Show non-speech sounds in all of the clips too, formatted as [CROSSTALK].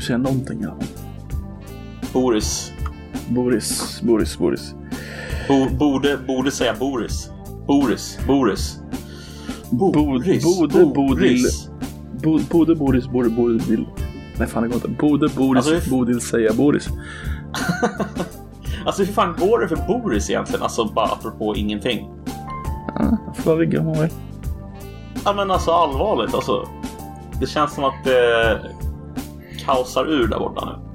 ju säga någonting fall. Boris. Boris, Boris, Boris. Bo, borde, borde säga Boris. Boris. Boris. Boris. Bode, Bodil. Bo, Bode, Boris, Bode, Bodil. Nej fan det går inte. Bode, Boris, Alltså, Bodil säga Boris. [LAUGHS] Alltså hur fan går det för Boris egentligen? Alltså bara apropå ingenting. Ja, får man vill. Ja men alltså allvarligt alltså. Det känns som att det kaosar ur där borta nu.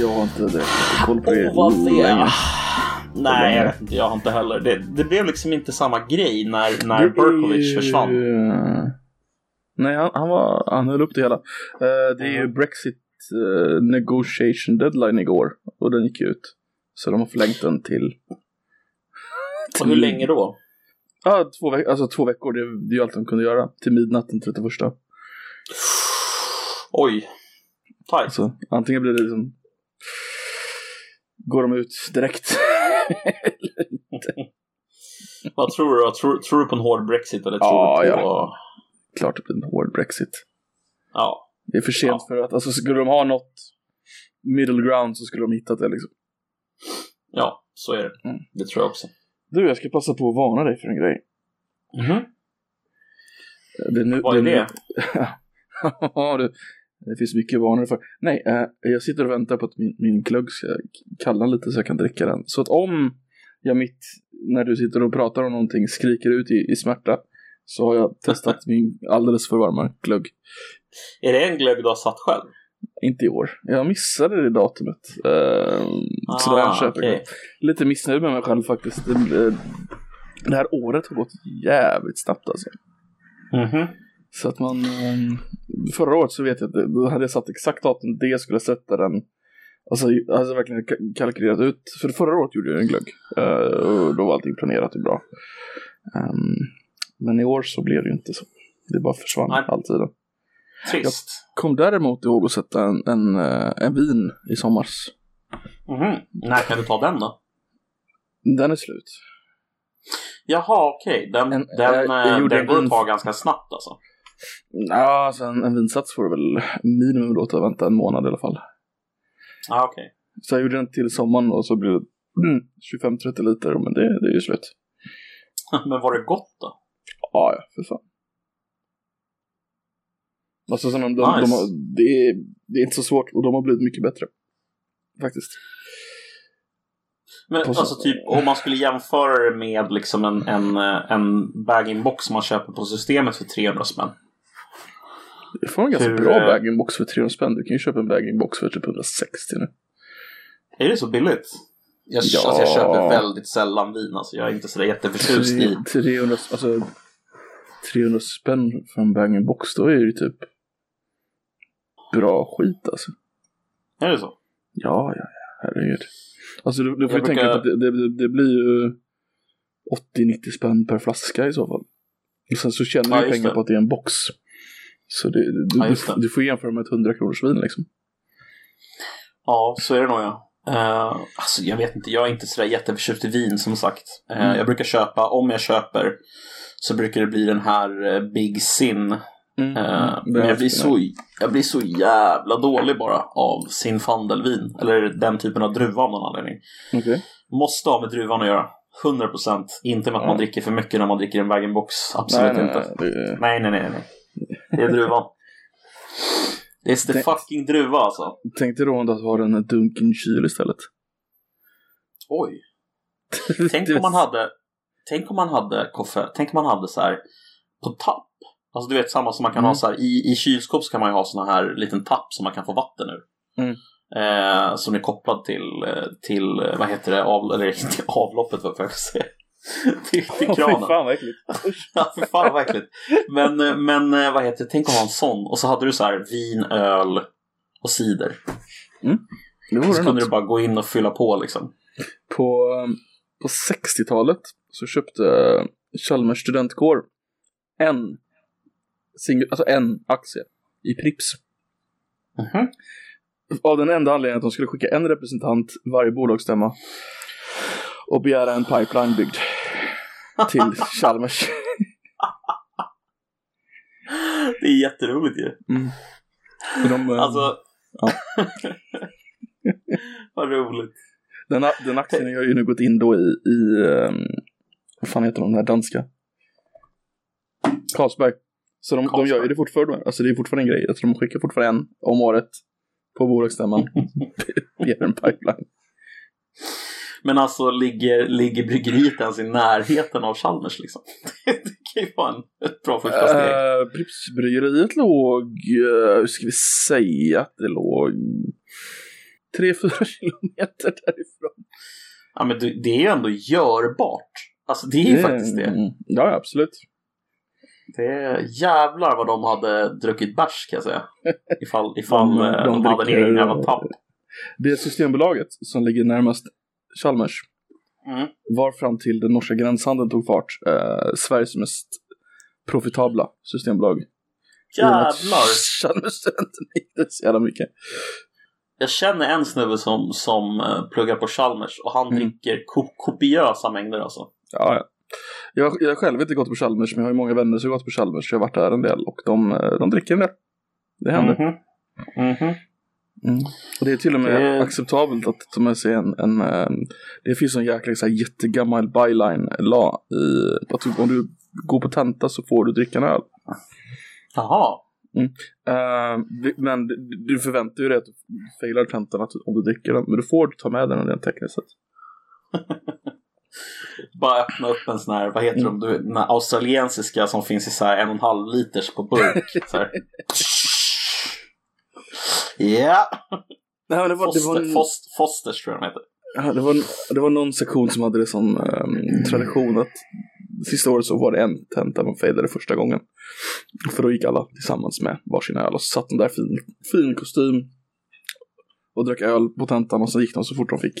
Jag har inte det. koll på det vad det länge. Nej, jag vet inte. Jag har inte heller. Det, det blev liksom inte samma grej när, när Berkovic försvann. Nej, han, han, var, han höll upp det hela. Eh, det är ju Mm. Brexit eh, negotiation deadline igår och den gick ut. Så de har förlängt den till... Och hur länge då? Ja, två, veck- alltså, två veckor. Det, det är ju allt de kunde göra. Till midnatt den 31. Oj. Tajt. Så antingen blir det liksom... Går de ut direkt? [LAUGHS] Vad tror du? Tror, tror du på en hård Brexit eller tror Ja, du på... ja. Klart det blir en hård Brexit. ja. Det är för sent Ja. för att, alltså skulle de ha något middle ground så skulle de hittat det liksom. Ja, så är det. Mm. Det tror jag också. Du, jag ska passa på att varna dig för en grej. Mhm. Det är nu, Vad är det? Det, [LAUGHS] det finns mycket varnare för. Nej, eh, jag sitter och väntar på att min, min glögg ska kallna lite så jag kan dricka den. Så att om jag mitt när du sitter och pratar om någonting skriker ut i, i smärta så har jag testat [LAUGHS] min alldeles för varma glögg. Är det en glögg du har satt själv? Inte i år. Jag missade det datumet. Uh, så där jag köper Ah, okej. Lite missnöjd med mig själv faktiskt. Det, eh, det här året har gått jävligt snabbt alltså. Mhm. Så att man, eh, förra året så vet jag att då hade jag satt exakt datum det jag skulle sätta den. Alltså jag hade verkligen ka- kalkylerat ut, för förra året gjorde jag en glögg. eh, och då var allting planerat och bra. Ehm, men i år så blev det ju inte så. Det bara försvann Nej. alltid. Trist. Kom däremot ihåg att sätta en, en, eh, en vin i sommars. Mhm. När kan du ta den då? Den är slut. Jaha, okej. Den, En- den, jag eh, gjorde den en går att ta ganska snabbt alltså. Ja, alltså en, en vinsats får du väl minimum då ta vänta en månad i alla fall. Ja, okej. Så jag gjorde den till sommaren och så blev det mm, 25-30 liter, men det, det är ju slut. [LAUGHS] Men var det gott då? Ja, ja, för fan. Alltså, så de, de, de, Nice. har, det, är, det är inte så svårt och de har blivit mycket bättre. Faktiskt. Men alltså typ om man skulle jämföra det med liksom en, en, eh, en bag-in-box som man köper på systemet för 300 spänn. Det får en ganska Hur, bra eh, bag-in-box för 300 spänn. Du kan ju köpa en bag-in-box för typ 160 nu. Är det så billigt? Jag, Ja. alltså jag köper väldigt sällan vin alltså. Jag är inte sådär jätteförtjust i. Tre- 300, alltså, 300 spänn för en bag-in-box, då är det ju typ bra skit alltså. Är det så? Ja, ja, ja, herregud. Alltså du, du får Jag ju tänka brukar- på att det, det, det blir ju 80-90 spänn per flaska i så fall. Och sen så tjänar Ja, du pengar det. på att det är en box. Så det, du, Ja, det. du får jämföra med ett 100 kronors vin liksom. Ja, så är det nog ja. Uh, alltså jag vet inte, jag är inte sådär jätteförtjust i vin som sagt. Eh, Mm. Jag brukar köpa, om jag köper, så brukar det bli den här eh, Big Sin. Mm. Det men jag blir, så, jag blir så jävla dålig bara av sin fandelvin. Eller den typen av druva av någon anledning. Okej. Måste ha med druvan att göra. 100%. Inte med att man dricker för mycket när man dricker en bag-in-box. Absolut Nej, nej, inte. nej, det, Nej, nej, nej, nej. Det är druvan. Det är the fucking druva alltså. Tänk dig då du har en Dunkin kyl istället. Oj. [LAUGHS] Tänk om man hade, tänk om man hade kaffe, tänk om man hade så här på tapp. Alltså du vet samma som man kan Mm. ha så här i, i kylskåp så kan man ju ha såna här liten tapp som man kan få vatten ur. Mm. Eh, som är kopplad till, eh, till eh, vad heter det, av, eller [LAUGHS] till avloppet vad jag säga. Till, till kranen. fy fan vad äckligt. [LAUGHS] Ja, för fan vad äckligt. Men, eh, men eh, vad heter det, tänk att ha en sån och så hade du så här vin, öl och cider. Det Så kunde något. du bara gå in och fylla på liksom. På, um, på 60-talet så köpte Chalmers studentkår en, singel, alltså en aktie i Prips. Mhm. Av den enda anledningen att de skulle skicka en representant varje bolagsstämma och begära en pipeline byggd till Chalmers. [LAUGHS] Det är jätteroligt ju. Mm. De, eh, Alltså, Ja. [LAUGHS] Vad roligt. Den, den aktien har ju nu gått in då i, i um, vad fan heter de, den här danska? Carlsberg. Så de, de Carlsberg. gör ju det fortfarande, alltså det är fortfarande en grej. Tror de skickar fortfarande en om året på bolagsstämman. [LAUGHS] Via en pipeline. Men alltså ligger, ligger bryggeriet ens i närheten av Chalmers liksom? [LAUGHS] det kan ju vara en, ett bra första steg. Uh, Pripsbryggeriet låg, uh, hur ska vi säga att det låg? 3-4 [LAUGHS] kilometer därifrån. Ja men det, det är ju ändå görbart. Alltså det är ju faktiskt det. Mm, ja, absolut. Det är jävlar vad de hade druckit bärs kan jag säga. Ifall, ifall [LAUGHS] De- de, de de, hade en egen jävla tapp. Det Systembolaget som ligger närmast Chalmers Mm. var fram till den norska gränshandeln tog fart eh, Sveriges mest profitabla systembolag. Jävlar! Chalmersstudenterna gick det så jävla mycket. Jag känner en snubbe som, som eh, pluggar på Chalmers och han Mm. dricker ko- kopiösa mängder alltså. Ja, ja. Jag, jag har själv inte gått på Chalmers, men jag har ju många vänner som har gått på Chalmers, så jag har varit där en del och de, eh, de dricker en del. Det händer. Mhm. Mhm. Mm. Och det är till och med Det- acceptabelt att ta med sig en, en, eh, det finns en jäkla så här, jättegammal byline la i, att om du går på tenta så får du dricka en öl. Jaha. Eh, vi- men du- förväntar ju dig att du failar tentan att, om du dricker den, men du får ta med den rent tekniskt sett. [LAUGHS] Bara öppna upp en sån här, vad heter de, du, den australiensiska som finns i så här en och en halv liters på burk. [LAUGHS] Ja, Nej, det, var, det, Foster, var en, Fost, Fosters tror jag de heter. ja, det, var en, det var någon sektion som hade det som ehm, tradition att sista året så var det en tenta man failade första gången. För då gick alla tillsammans med varsin öl och så satt de där fin, fin kostym och drack öl på tentan och så gick de så fort de fick.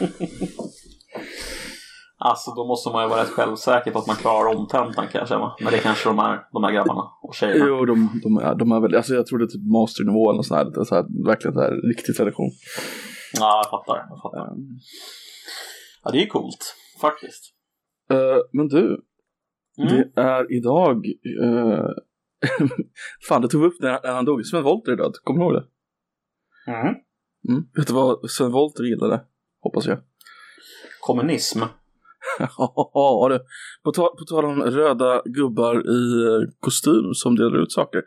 [LAUGHS] Alltså då måste man ju vara rätt självsäker på att man klarar om tentan kan jag känna. Men det är kanske de här, de här grabbarna och tjejerna. Jo, de, de, är, de är väl, alltså jag tror det är typ masternivå eller något sånt här, det är så här, verkligen så här riktig tradition. Ja, jag fattar. Jag fattar. Ja, det är ju coolt. Faktiskt. eh, men du, Mm. det är idag, eh, [LAUGHS] fan det tog vi upp när, när han dog, Sven Wollter är död, kommer du ihåg det? Mm. Mm. Vet du vad Sven Wollter gillade? Hoppas jag. Kommunism. Ja du. På, ta- på tal om röda gubbar i eh, kostym som delar ut saker.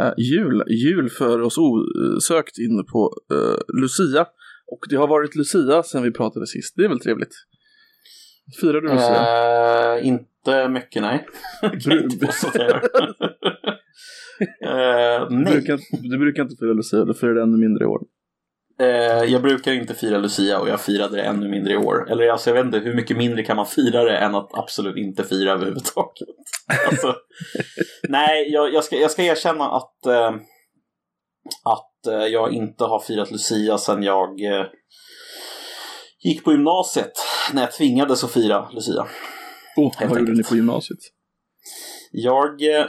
Eh, jul, jul för oss osökt in på eh, Lucia. Och det har varit Lucia sen vi pratade sist. Det är väl trevligt? Firar du Lucia? Eh, inte mycket, nej. [LAUGHS] jag gör. [LAUGHS] Eh, du, nej, brukar, du brukar inte fira Lucia, du firar det ännu mindre i år. Eh, jag brukar inte fira Lucia och jag firade det ännu mindre i år. Eller alltså, jag vet inte, hur mycket mindre kan man fira det än att absolut inte fira överhuvudtaget? [LAUGHS] alltså, nej, jag, jag, ska, jag ska erkänna att, eh, att eh, jag inte har firat Lucia sedan jag eh, gick på gymnasiet. När jag tvingades att fira Lucia. Oh, vad gjorde ni på gymnasiet? Jag, eh,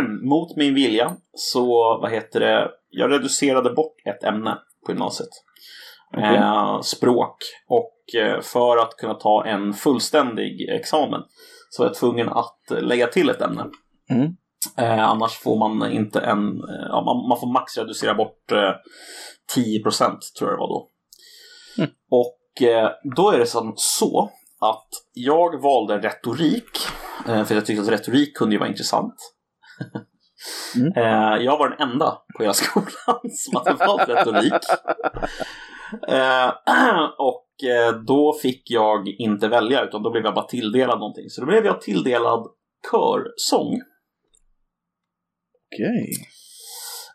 [CLEARS THROAT] mot min vilja, så vad heter det, jag reducerade bort ett ämne på gymnasiet. Okej. Eh, språk. Och eh, för att kunna ta en fullständig examen så var jag tvungen att lägga till ett ämne. Mm. Eh, annars får man inte en, ja, man, man får max reducera bort eh, 10% tror jag det var då. Mm. Och då är det som så att jag valde retorik, för jag tyckte att retorik kunde ju vara intressant. [LAUGHS] Mm. Eh, jag var den enda på hela [LAUGHS] skolan som hade valt retorik. Eh, [CLEARS THROAT] och eh, då fick jag inte välja utan då blev jag bara tilldelad någonting. Så då blev jag tilldelad körsång. Okej.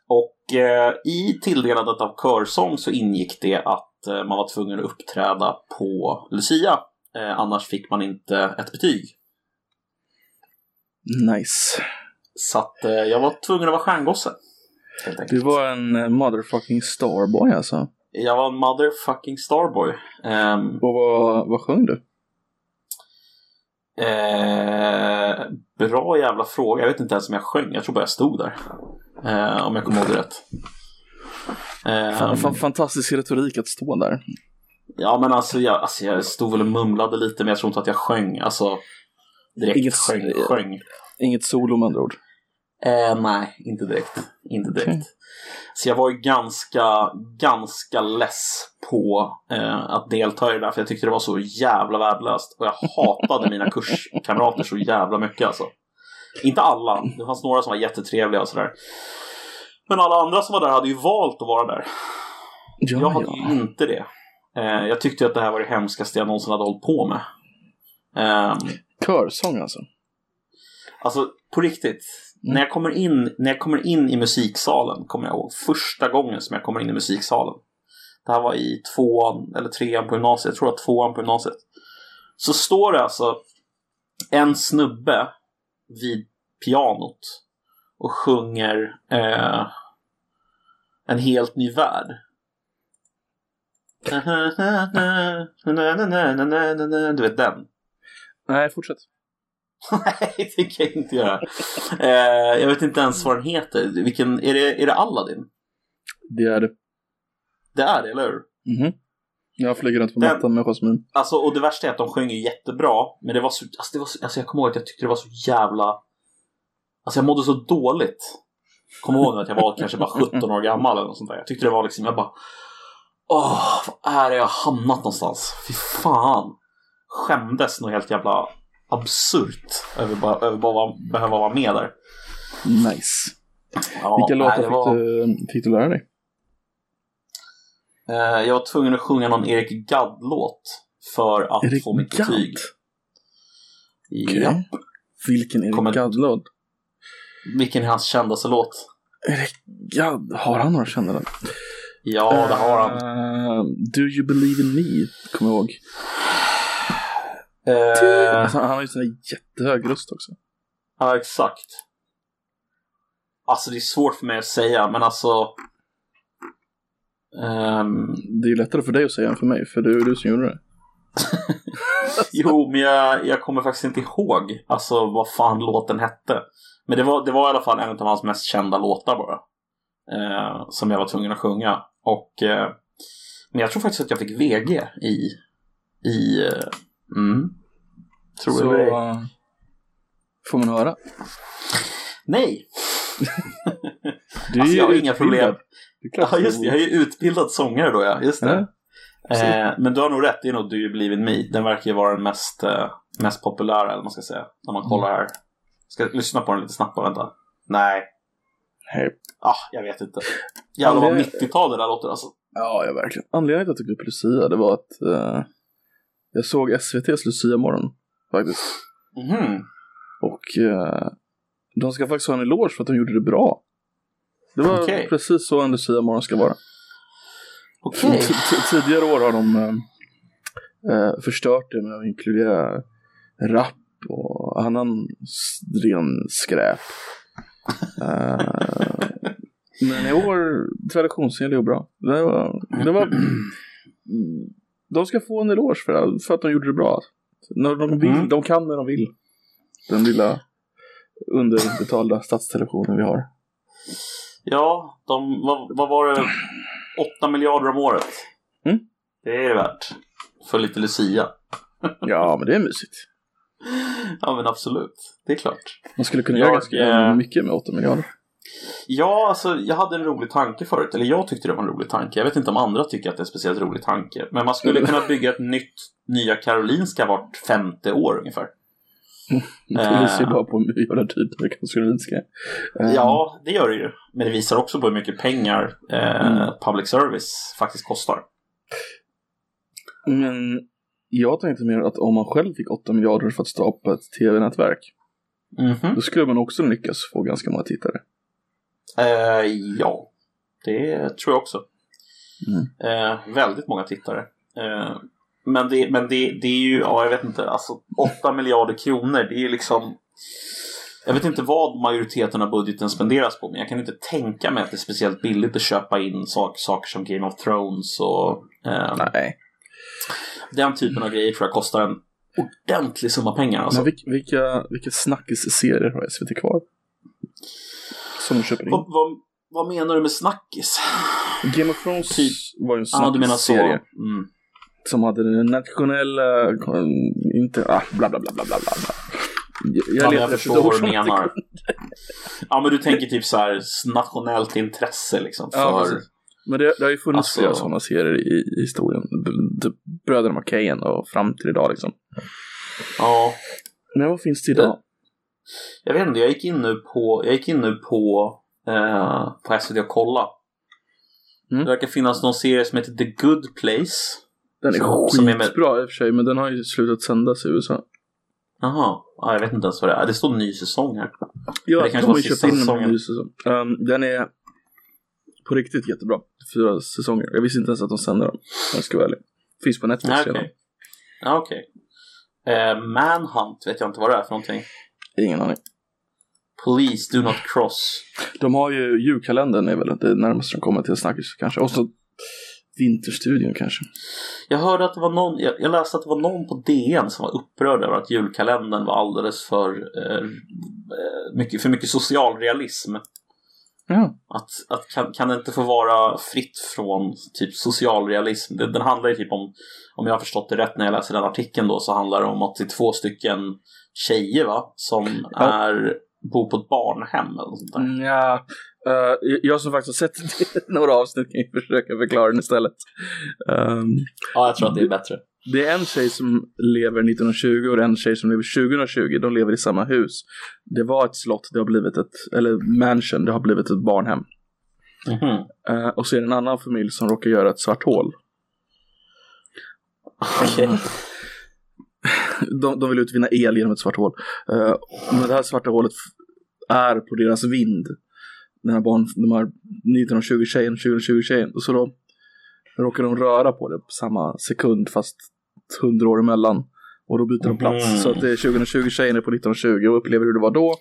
Och eh, i tilldelandet av körsång så ingick det att eh, man var tvungen att uppträda på Lucia. Eh, annars fick man inte ett betyg. Nice. Så att eh, jag var tvungen att vara stjärngosse. Du var en eh, motherfucking starboy alltså. Jag var en motherfucking starboy. Ehm, Och vad, vad sjöng du? eh, bra jävla fråga. Jag vet inte ens om jag sjöng. Jag tror bara jag stod där. Eh, om jag kommer ihåg det rätt. Fan, fan, fantastisk retorik att stå där. Ja men alltså jag, alltså jag stod väl och mumlade lite men jag tror inte att jag sjöng. Alltså direkt Inget- sjöng, sjöng. Inget solo med andra ord. Eh, nej, inte direkt. Inte direkt. Okej. Så jag var ju ganska, ganska less på eh, att delta i det där för jag tyckte det var så jävla värdelöst. Och jag hatade mina [LAUGHS] kurskamrater så jävla mycket alltså. Inte alla, det fanns några som var jättetrevliga och sådär. Men alla andra som var där hade ju valt att vara där. Ja, Jag hade ja. ju inte det. Eh, jag tyckte att det här var det hemskaste jag någonsin hade hållit på med. Ehm, Körsång alltså. Alltså på riktigt. När, jag kommer in, när jag kommer in i musiksalen, kommer jag ihåg första gången som jag kommer in i musiksalen. Det här var i tvåan eller trean på gymnasiet, jag tror att tvåan på gymnasiet. Så står det alltså en snubbe vid pianot och sjunger eh, En helt ny värld. Du vet den? Nej, fortsätt. [LAUGHS] Nej, det kan jag inte göra. Eh, jag vet inte ens vad den heter. Vilken, är, det, är det Aladdin? Det är det. Det är det, eller hur? Mhm. Jag flyger runt på Den- mattan med Jasmin. Alltså, och det värsta är att de sjunger jättebra, men det var så, alltså, det var så, alltså jag kommer ihåg att jag tyckte det var så jävla... Alltså jag mådde så dåligt. Kommer ihåg att jag var kanske bara 17 år gammal eller något sånt där. Jag tyckte det var liksom, jag bara... Åh, vad är det jag hamnat någonstans? Fy fan. Skämdes nog helt jävla absurt över bara, över bara behöva vara med där. Nice. Ja, Vilka nej, låtar fick, var- du, fick du lära dig? Eh, jag var tvungen att sjunga någon Erik Gadd-låt för att Erik få mitt betyg. Okej. Ja. Vilken Erik Kommer- Gadd-låt? Vilken är hans kändaste låt? Erik Gadd, har han några kända? då? Ja, det har han. Eh, Do you believe in me? Kommer jag ihåg. Eh, Alltså, han har ju sån jättehög röst också. ja, exakt. Alltså det är svårt för mig att säga, men alltså... ehm, Det är ju lättare för dig att säga än för mig, för det är du som gjorde det. [LAUGHS] jo, men jag, jag kommer faktiskt inte ihåg alltså, vad fan låten hette. Men det var, det var i alla fall en av hans mest kända låtar bara. Eh, som jag var tvungen att sjunga. Och, eh, men jag tror faktiskt att jag fick VG i... i eh, mm, tror Så jag eh, får man höra. Nej! [LAUGHS] Du är Alltså, jag har inga problem. Ja, just det. Jag är ju utbildad sångare då, ja. Just det. Ja, Eh, men du har nog rätt, det är nog Do You Believe In Me. Den verkar ju vara den mest, eh, mest populära, eller vad man ska säga. När man kollar här. Ska jag lyssna på den lite snabbt bara, vänta. Nej. Hej. Ah, jag vet inte. Jävlar vad det- 90-tal det där låter alltså. Ja, ja, verkligen. Anledningen till att jag tog upp Lucia, det var att eh, jag såg SVTs Lucia-morgon, faktiskt. Mhm. Och eh, de ska faktiskt ha en eloge för att de gjorde det bra. Det var Okej. precis så en Lucia-morgon ska vara. T- Tidigare år har de eh, eh, förstört det med att inkludera rap och annan ren skräp. Eh, [LAUGHS] men i år traditionsenlig och bra. Det var, det var, [CLEARS THROAT] de ska få en eloge för, för att de gjorde det bra. När de, vill, Mm. de kan när de vill. Den lilla underbetalda statstelevisionen vi har. Ja, de, vad, vad var det? 8 miljarder om året. Mm. Det är det värt. För lite Lucia. Ja, men det är mysigt. Ja, men absolut. Det är klart. Man skulle kunna Jag, göra ganska eh, mycket med 8 miljarder. Ja, alltså jag hade en rolig tanke förut. Eller jag tyckte det var en rolig tanke. Jag vet inte om andra tycker att det är en speciellt rolig tanke. Men man skulle kunna bygga ett nytt Nya Karolinska vart femte år ungefär. [LAUGHS] Det visar ju bara på hur jävla dyrt kan Karolinska. Eh, Ja, det gör det ju. Men det visar också på hur mycket pengar eh, Mm. public service faktiskt kostar. Men jag tänkte mer att om man själv fick 8 miljarder för att skapa ett tv-nätverk, Mhm. då skulle man också lyckas få ganska många tittare. Eh, ja, det tror jag också. Mm. Eh, väldigt många tittare. Eh, men det, men det, det är ju, ja jag vet inte, alltså 8 miljarder kronor, det är liksom jag vet inte vad majoriteten av budgeten spenderas på, men jag kan inte tänka mig att det är speciellt billigt att köpa in sak, saker som Game of Thrones och eh, Nej. den typen av grejer tror jag kostar en ordentlig summa pengar. Alltså. Men vilka, vilka, vilka snackis-serier har SVT kvar? Som de köper in. Vad, vad, vad menar du med snackis? Game of Thrones Typ. var ju en du snackis-serie. Mm. Som hade den nationella, inte, ah, bla bla bla bla bla bla. bla. Jag, Ja, jag förstår vad du menar. Ja, men du tänker typ så här nationellt intresse liksom. För... Ja. Men det, det har ju funnits Alltså- flera sådana serier i, i historien. Bröderna Macahan och fram till idag liksom. ja, Men vad finns det idag? Jag vet inte, jag gick in nu på, jag gick in nu på, eh, på SVT och kolla. Mm. Det verkar finnas någon serie som heter The Good Place. Den är som- som är med- skitbra i och för sig, men den har ju slutat sändas i USA. Jaha, ja, jag vet inte ens vad det är. Det står ny säsong här. Ja, Det kanske de har köpt in en ny säsong. Um, den är på riktigt jättebra. Fyra säsonger. Jag visste inte ens att de sände dem. om Jag ska vara ärlig. Finns på Netflix Nej, redan. okej. Ja, okej. Eh, Manhunt vet jag inte vad det är för någonting. Ingen aning. Please do not cross. De har ju julkalendern är väl det närmaste de kommer till snackis kanske. Och så Vinterstudion kanske. Jag hörde att det var någon, jag, jag läste att det var någon på DN som var upprörd över att julkalendern var alldeles för eh, eh, mycket, för mycket socialrealism. Ja. Att, att kan, kan det inte få vara fritt från typ socialrealism? Det, den handlar ju typ om, om jag har förstått det rätt när jag läser den artikeln då, så handlar det om att det är två stycken tjejer va, som Ja. är, bor på ett barnhem eller sånt där. Mm, ja. eh, jag som faktiskt har sett [LAUGHS] några avsnitt kan ju försöka förklara den istället. Ehm, Ja, jag tror att det är bättre. det är en tjej som lever 1920 och en tjej som lever 2020. De lever i samma hus. Det var ett slott, det har blivit ett, eller mansion, det har blivit ett barnhem. Mhm. Eh, och så är det en annan familj som råkar göra ett svart hål. Okej. [LAUGHS] De, de vill utvinna el genom ett svart hål. Eh, men det här svarta hålet är på deras vind. Den här barn, de här 1920-tjejen, 2020-tjejen. Och så då råkar de röra på det på samma sekund fast 100 år emellan. Och då byter de plats. Mhm. Så att det är 2020-tjejen är på 1920 och upplever hur det var då.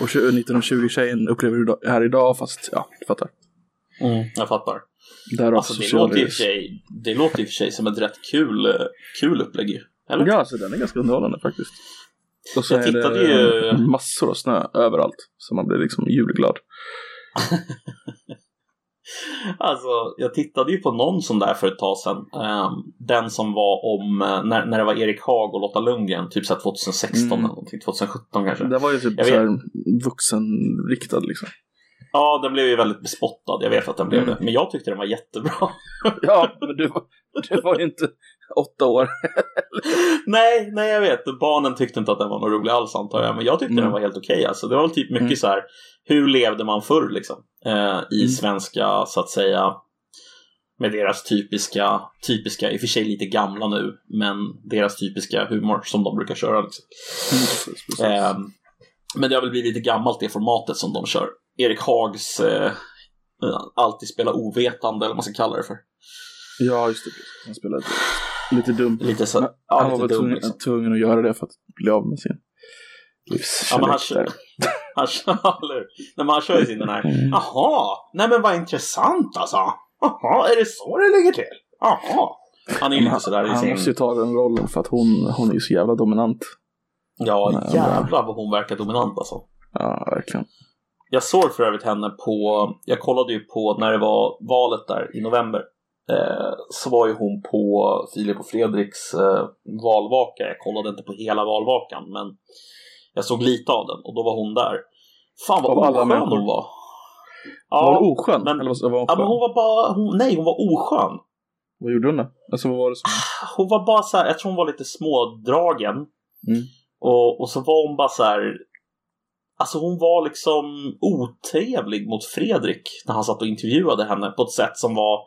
Och 1920-tjejen upplever hur det är idag fast ja, du fattar. Mm, jag fattar. Därav Alltså det låter, i för sig, det låter i och för sig som ett rätt kul, eh, kul upplägg. Eller? Ja, så den är ganska underhållande faktiskt. Och så Jag är det tittade ju- massor av snö överallt. Så man blir liksom julglad. [LAUGHS] Alltså, jag tittade ju på någon sån där för ett tag sedan. Ehm, den som var om, eh, när, när det var Erik Haag och Lotta Lundgren, typ så här 2016 Mm. eller någonting, 2017 kanske. Det var ju typ så här vuxenriktad liksom. Ja, den blev ju väldigt bespottad, jag vet att den blev Mm. det. Men jag tyckte den var jättebra. [LAUGHS] Ja, men du, du var ju inte åtta år. nej, nej jag vet. Barnen tyckte inte att den var någon rolig alls antar jag. Men jag tyckte Mm. den var helt okej. Alltså, det var väl typ mycket Mm. så här, hur levde man förr liksom? Eh, I Mm. svenska, så att säga, med deras typiska, typiska, i och för sig lite gamla nu, men deras typiska humor som de brukar köra. Liksom. Eh, men det har väl blivit lite gammalt det formatet som de kör. Erik Hags eh, alltid spela ovetande, eller vad man ska kalla det för. Ja, just det. Han spelade lite dumt. Lite så, Men ja, han var väl tvungen, liksom. tvungen att göra det för att bli av med sin Ja, han, livskärlek kör, där. [LAUGHS] han, kör? [LAUGHS] Nej, han kör ju sin den här Mm. Jaha, nej men vad intressant alltså. Jaha, är det så det ligger till? Jaha. Han är lite sådär i han måste ju ta den rollen för att hon, hon är ju så jävla dominant. Ja, Nej, jävlar vad hon verkar dominant alltså. Ja, verkligen. Jag såg för övrigt henne på, jag kollade ju på när det var valet där i november. Eh, så var ju hon på Filip och Fredriks eh, valvaka. Jag kollade inte på hela valvakan men jag såg lite av den och då var hon där. Fan vad oskön människor. hon var. var hon Ja, oskön? men- Eller var hon ja men hon var bara, hon, nej hon var oskön. Vad gjorde hon då? Alltså vad var det som... Hon var bara så här, jag tror hon var lite smådragen. Mm. Och, och så var hon bara så här. Alltså hon var liksom otrevlig mot Fredrik när han satt och intervjuade henne på ett sätt som var...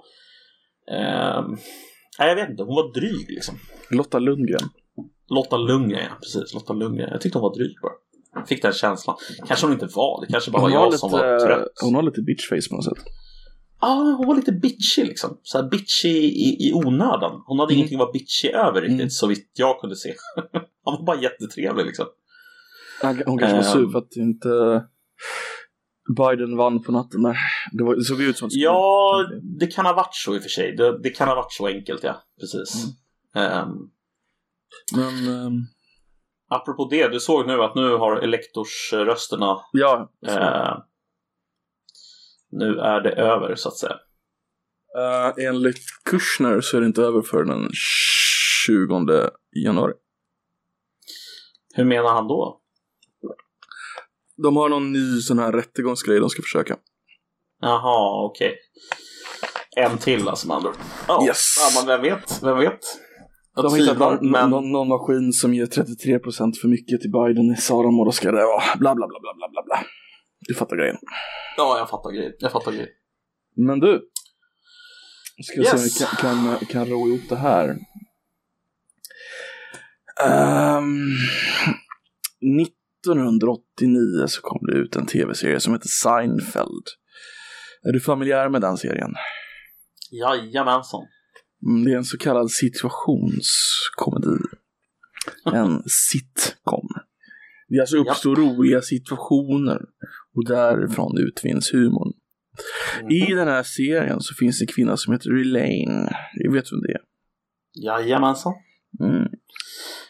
ehm, nej, jag vet inte, hon var dryg liksom. Lotta Lundgren. Lotta Lundgren, ja precis. Lotta Lundgren. Jag tyckte hon var dryg bara. Jag Fick den känslan. Kanske hon inte var, det kanske bara var Hon jag har, som var lite, trött. hon har lite bitchface på något sätt. Ja, hon var lite bitchy liksom. Så här bitchy i, i onödan. Hon hade Mm. ingenting att vara bitchy över riktigt, Mm. så vitt jag kunde se. [LAUGHS] Han var bara jättetrevlig liksom. Hon kanske var sur Ehm. för att inte Biden vann på natten där. Det, var, det såg ut som att Ja, det kan ha varit så i och för sig. Det, det kan ha varit så enkelt, ja. Precis. Mm. Ehm, Men um, apropå det, du såg nu att nu har elektorsrösterna ja, eh, Nu är det över, så att säga. eh, enligt Kushner så är det inte över för den 20 januari. Hur menar han då? De har någon ny sån här rättegångsgrej de ska försöka. Jaha, okej. En till alltså med andra. Ja, Yes. ja, men vem vet? Vem vet? Jag De har hittat någon, men... någon, någon maskin som ger 33% för mycket till Biden i Saram och då ska det vara bla bla bla bla bla bla. Du fattar grejen. Ja, jag fattar grejen. Jag fattar grejen. Men du. Ska Yes. se om vi kan, kan, kan ro ihop det här. Ehm, 1989 så kom det ut en tv-serie som heter Seinfeld. Är du familjär med den serien? Jajamensan. Mm, Det är en så kallad situationskomedi. [LAUGHS] En sitcom. Det alltså uppstår roliga situationer och därifrån utvinns humorn. I den här serien så finns det en kvinna som heter Elaine. Jag vet vem det är. Jajamensan. Mm.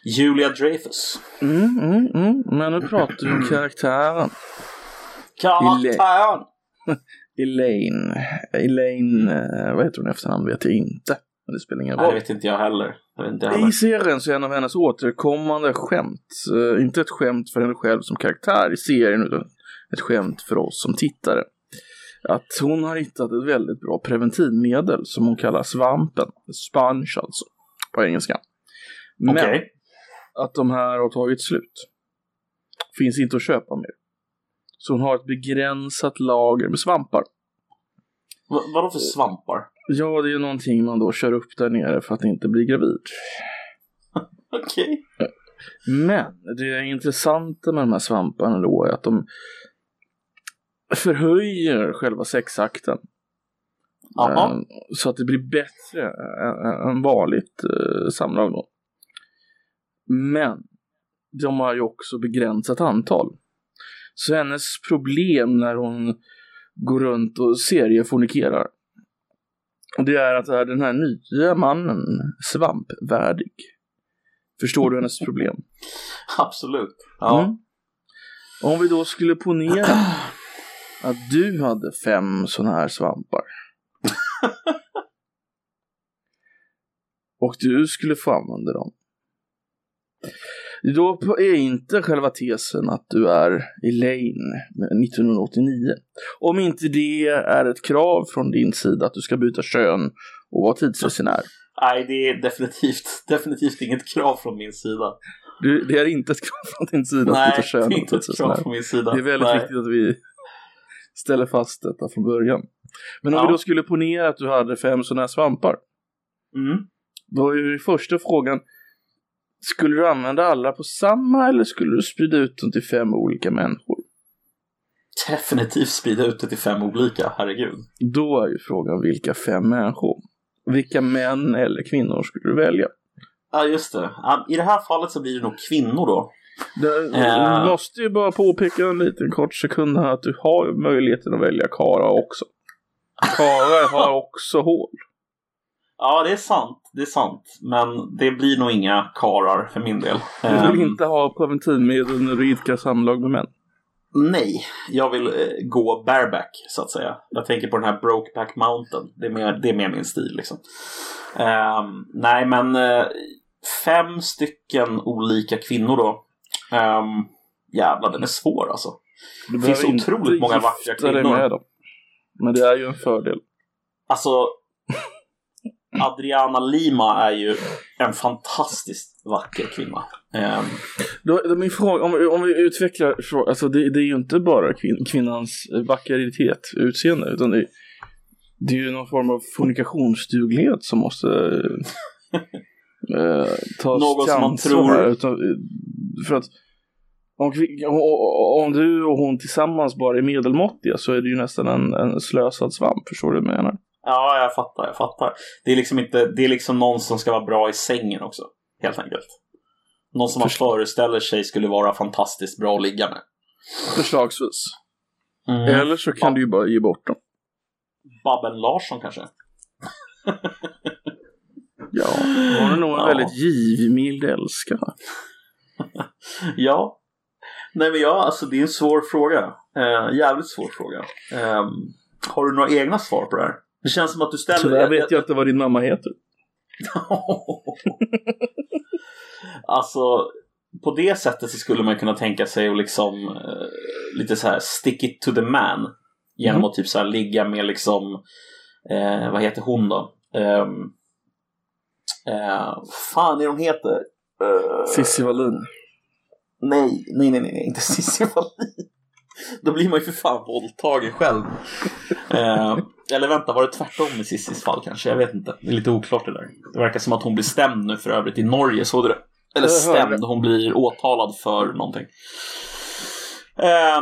Julia Dreyfus. Mm, mm, mm. Men nu pratar vi om karaktären. Karaktären! [LAUGHS] Elaine. Elaine, eh, vad heter hon efternamn vet jag inte. Men det spelar ingen Nej, det roll. vet inte jag heller. Inte heller. I serien så är en av hennes återkommande skämt, eh, inte ett skämt för henne själv som karaktär i serien, utan ett skämt för oss som tittare. Att hon har hittat ett väldigt bra preventivmedel som hon kallar svampen, sponge alltså, på engelska. Men Okej. Att de här har tagit slut. Finns inte att köpa mer. Så hon har ett begränsat lager med svampar. Va- Vadå för svampar? Ja, det är ju någonting man då kör upp där nere för att inte bli gravid. [LAUGHS] Okej. Men det intressanta med de här svamparna då är att de förhöjer själva sexakten. Jaha. Eh, Så att det blir bättre än- än vanligt eh, samlag då. Men de har ju också begränsat antal. Så hennes problem när hon går runt och seriefornikerar det är att den här nya mannen svampvärdig. Förstår du hennes problem? [LAUGHS] Absolut. Ja. Mm. Om vi då skulle ponera [CLEARS THROAT] att du hade fem sådana här svampar. [LAUGHS] och du skulle få använda dem. Då är inte själva tesen att du är Elaine 1989. Om inte det är ett krav från din sida att du ska byta kön och vara tidsresenär. Nej, det är definitivt, [LAUGHS] definitivt inget krav från min sida. Du, det är inte ett krav från din sida att Nej, byta det kön är och inte ett krav från min sida. Det är väldigt Nej. viktigt att vi ställer fast detta från början. Men om Ja. vi då skulle ponera att du hade fem sådana här svampar. Mm. Då är ju första frågan. Skulle du använda alla på samma eller skulle du sprida ut dem till fem olika människor? Definitivt sprida ut det till fem olika, herregud. Då är ju frågan vilka fem människor? Vilka män eller kvinnor skulle du välja? Ja, just det. I det här fallet så blir det nog kvinnor då. Ja. Du måste ju bara påpeka en liten kort sekund här att du har möjligheten att välja Kara också. Kara har också hål. Ja, det är sant. Det är sant. Men det blir nog inga karar för min del. Du vill Ehm, inte ha preventivmedel när du idkar samlag med män. Nej, jag vill eh, gå bareback så att säga. Jag tänker på den här Brokeback Mountain. Det är mer, det är mer min stil liksom. Ehm, nej, men eh, fem stycken olika kvinnor då. Um, jävlar, den är svår alltså. Du Det finns otroligt många vackra kvinnor. med dem. Men det är ju en fördel. Alltså, Adriana Lima är ju en fantastiskt vacker kvinna. Ehm, Då, då min fråga, om, vi- om vi utvecklar frågan, alltså det, det är ju inte bara kvin, kvinnans vackeritet, utseende, utan det, det är ju någon form av fornikationsduglighet som måste [LAUGHS] eh, tas Någon till som man tror- här, utan, för att om- om du och hon tillsammans bara är medelmåttiga så är det ju nästan en, en slösad svamp, förstår du vad jag menar? Ja, jag fattar, jag fattar. Det är liksom inte, det är liksom någon som ska vara bra i sängen också, helt enkelt. Någon som man Förstå- föreställer sig skulle vara fantastiskt bra att ligga med. Förslagsvis. Mm. Eller så kan du ju bara ge bort dem. Babben Larsson kanske? [LAUGHS] Ja, hon är nog en Ja. väldigt givmild älskare. [LAUGHS] Ja. Nej men ja, alltså det är en svår fråga. Eh, jävligt svår fråga. Ehm, har du några egna svar på det här? Det känns som att du ställer... Tyvärr vet jag inte vad din mamma heter. [LAUGHS] alltså, på det sättet så skulle man kunna tänka sig att liksom uh, lite så här stick it to the man. Genom mm. att typ så här ligga med liksom, uh, vad heter hon då? Um, uh, fan är hon heter? Uh, Cissi Wallin. Nej, nej, nej, nej, inte Cissi Wallin. Då blir man ju för fan våldtagen själv. [LAUGHS] eh, eller vänta, var det tvärtom i Cissis fall kanske? Jag vet inte. Det är lite oklart det där. Det verkar som att hon blir stämd nu för övrigt i Norge, såg du det? Eller stämd, hon blir åtalad för någonting. Eh,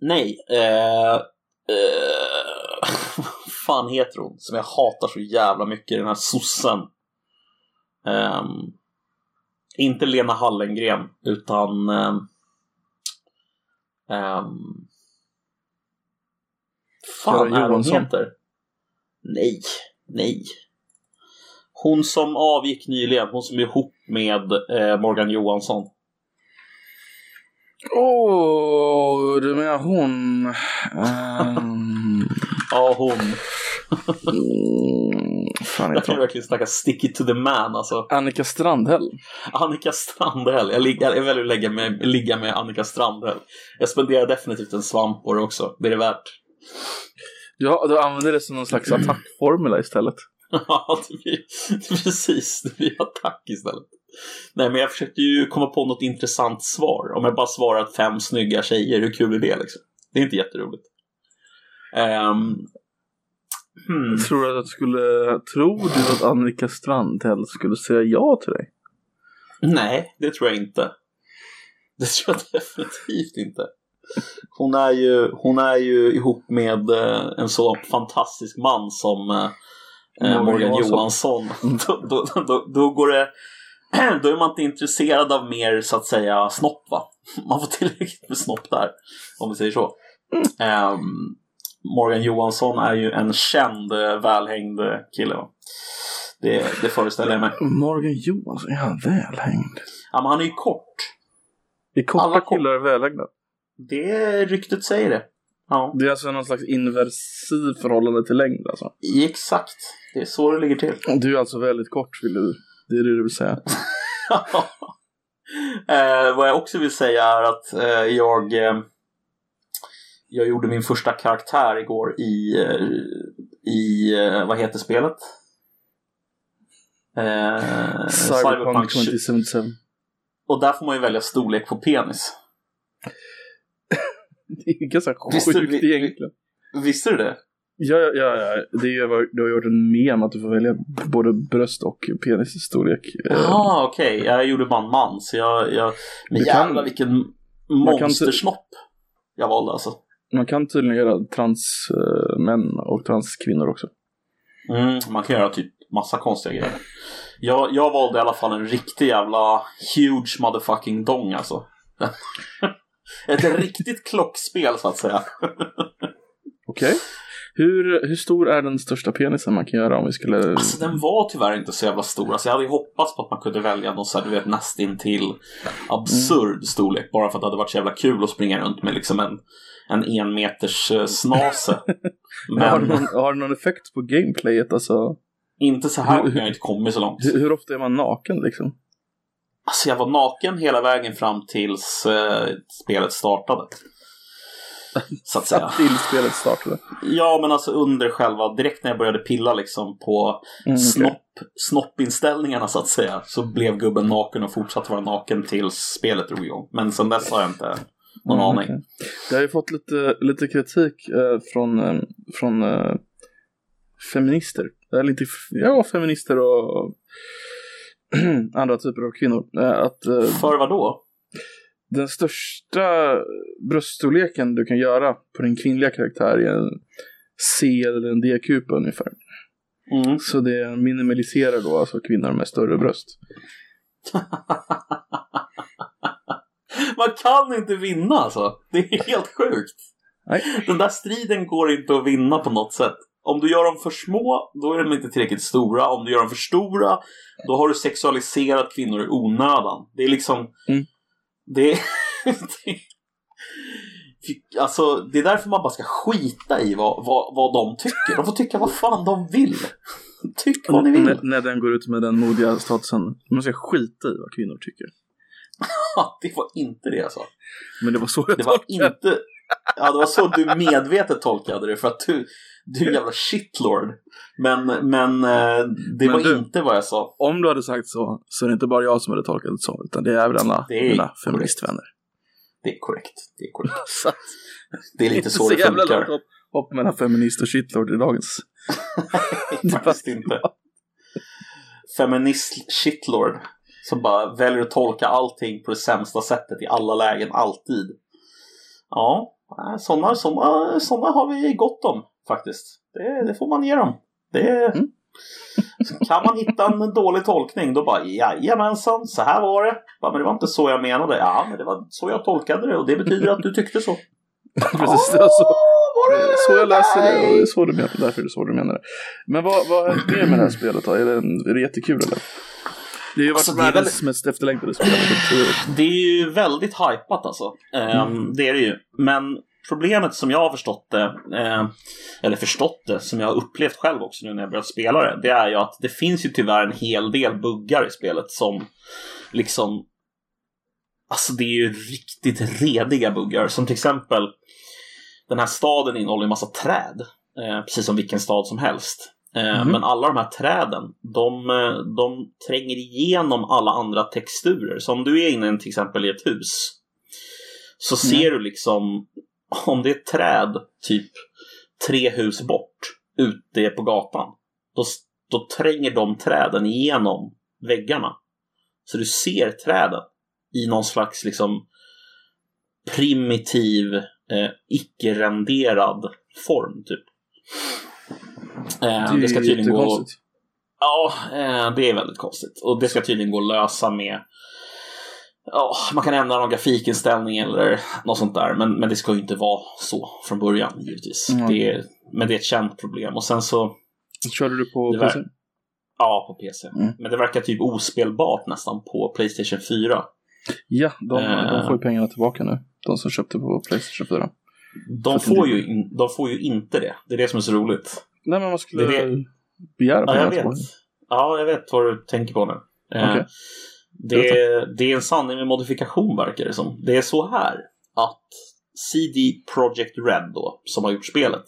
nej. Eh, eh, [LAUGHS] fan heter hon? Som jag hatar så jävla mycket, den här sossen. Um, inte Lena Hallengren, utan um, Um, fan är hon heter? Nej, nej. Hon som avgick nyligen, hon som är ihop med eh, Morgan Johansson. Åh, oh, du menar hon? Um... [LAUGHS] ja, hon. Fan, jag kan ju verkligen snacka stick it to the man alltså. Annika Strandhäll. Annika Strandhäll. Jag, jag, jag väljer att lägga med, ligga med Annika Strandhäll. Jag spenderar definitivt en svamp på det också. Det är det värt. Ja, du använder det som någon slags attackformula istället. [LAUGHS] ja, det blir, precis. Det blir attack istället. Nej, men jag försökte ju komma på något intressant svar. Om jag bara svarar att fem snygga tjejer, hur kul är det liksom? Det är inte jätteroligt. Um, Hmm. Tror du att skulle, tror du att Annika Strandhäll skulle säga ja till dig? Nej, det tror jag inte. Det tror jag [LAUGHS] definitivt inte. Hon är ju, hon är ju ihop med eh, en så fantastisk man som eh, eh Morgan Johansson. [LAUGHS] Då, då, då, då, går det, [CLEARS THROAT] då är man inte intresserad av mer så att säga snopp va? [LAUGHS] Man får tillräckligt med snopp där, om vi säger så. Mm. Um, Morgan Johansson är ju en känd eh, välhängd kille. Va? Det, det föreställer jag mig. Morgan Johansson, är han välhängd? Ja, men han är ju kort. Är korta Alla killar är välhängda? Det ryktet säger det. Ja. Det är alltså någon slags inversiv förhållande till längd alltså? Exakt. Det är så det ligger till. Du är alltså väldigt kort vill du? Det är det du vill säga? [LAUGHS] eh, vad jag också vill säga är att eh, jag eh, jag gjorde min första karaktär igår i, eh, i eh, vad heter spelet? Eh, Cyberpunk 2077. Och där får man ju välja storlek på penis. [LAUGHS] det är ganska sjukt egentligen. Visste du det? Ja, ja, ja. Det är, du har gjort en mem att du får välja både bröst och penisstorlek. Jaha, okej. Okay. Jag gjorde bara en man, så jag... jag men jävlar vilken monstersnopp jag valde alltså. Man kan tydligen göra transmän och transkvinnor också. Mm, man kan göra typ massa konstiga grejer. Jag, jag valde i alla fall en riktig jävla huge motherfucking dong alltså. [LAUGHS] Ett riktigt klockspel så att säga. Okej. Okay. Hur, hur stor är den största penisen man kan göra om vi skulle... Alltså den var tyvärr inte så jävla stor. Alltså, jag hade ju hoppats på att man kunde välja någon så här, du vet, nästintill absurd mm. storlek. Bara för att det hade varit så jävla kul att springa runt med liksom en en enmeters eh, snase. [LAUGHS] Men... har, du någon, har du någon effekt på gameplayet? Alltså... Inte så här, hur, jag har inte kommit så långt. Hur, hur, ofta är man naken liksom? Alltså jag var naken hela vägen fram tills uh, spelet startade. Så att säga. Till spelet startade? Ja, men alltså under själva, direkt när jag började pilla liksom på mm, snopp, okay. snoppinställningarna så att säga, så blev gubben naken och fortsatte vara naken tills spelet drog igång. Men sen dess har jag inte någon mm, aning. Okay. Jag har ju fått lite, lite kritik eh, från, eh, från eh, feminister. Eller inte, ja, feminister och [CLEARS THROAT] andra typer av kvinnor. Eh, att, eh, För vad då? Den största bröststorleken du kan göra på din kvinnliga karaktär är en C eller en D-kupa ungefär. Mm. Så det minimaliserar då alltså kvinnor med större bröst. [LAUGHS] Man kan inte vinna alltså. Det är helt sjukt. Nej. Den där striden går inte att vinna på något sätt. Om du gör dem för små, då är de inte tillräckligt stora. Om du gör dem för stora, då har du sexualiserat kvinnor i onödan. Det är liksom... Mm. Det, det, [LAUGHS] alltså, det är därför man bara ska skita i vad, vad, vad de tycker. De får tycka vad fan de vill. Tyck vad ni vill. När, när den går ut med den modiga statusen. Man ska skita i vad kvinnor tycker. [LAUGHS] det var inte det jag sa. Men det var så jag Det var tolkade inte... Ja, det var så du medvetet tolkade det för att du, du är en jävla shitlord. Men, men eh, det Men var du- inte vad jag sa. Om du hade sagt så, så är det inte bara jag som hade tolkat det så, utan det är även alla Det är mina feministvänner. Det är korrekt. Det är korrekt. [LAUGHS] Det är det är lite inte så det jävla funkar. hopp, hopp mellan feminist och shitlord i dagens. [LAUGHS] Faktiskt inte. Feminist shitlord. Som bara väljer att tolka allting på det sämsta sättet i alla lägen, alltid. Ja, sådana såna, såna har vi gott om faktiskt. Det, det får man ge dem. Det, Mm. Kan man hitta en dålig tolkning då bara jajamensan, så här var det. Bara, men det var inte så jag menade. Ja, men det var så jag tolkade det och det betyder att du tyckte så. [LAUGHS] Precis, det var så, jag läser det och det är så du menar, därför är det så du menar det. Men vad, vad är det med det här spelet då? Är det, är det jättekul eller? Det har ju varit Alltså, världens mest efterlängtade spel. Det är ju väldigt hypat alltså. Ehm, Det är det ju. Men problemet som jag har förstått det, eh, eller förstått det, som jag har upplevt själv också nu när jag börjat spela det, det är ju att det finns ju tyvärr en hel del buggar i spelet som liksom Alltså det är ju riktigt rediga buggar. Som till exempel den här staden innehåller en massa träd. Eh, precis som vilken stad som helst. Eh, Mhm. Men alla de här träden, de, eh, de tränger igenom alla andra texturer. Så om du är inne till exempel i ett hus så ser du liksom om det är ett träd typ tre hus bort ute på gatan. Då, då tränger de träden igenom väggarna. Så du ser träden i någon slags liksom primitiv, eh, icke-renderad form typ. Eh, det, ska tydligen gå... Ja, eh, det är väldigt konstigt. Och det ska tydligen gå att lösa med Ja, man kan ändra någon grafikinställning eller något sånt där. Men, men det ska ju inte vara så från början givetvis. Mm. Det är, men det är ett känt problem. Och sen så, Körde du på Det var- PC? ja på PC. Mm. Men det verkar typ ospelbart nästan på Playstation 4. Ja, de, Eh. de får ju pengarna tillbaka nu. De som köpte på Playstation 4. De får, det- ju in, de får ju inte det. Det är det som är så roligt. Nej, men man skulle Det är begära Ja, pengarna jag vet. tillbaka. Ja, jag vet vad du tänker på nu. Eh, Okej. Det, är, det är en sanning med modifikation verkar det som. Det är så här att CD Projekt Red då, som har gjort spelet,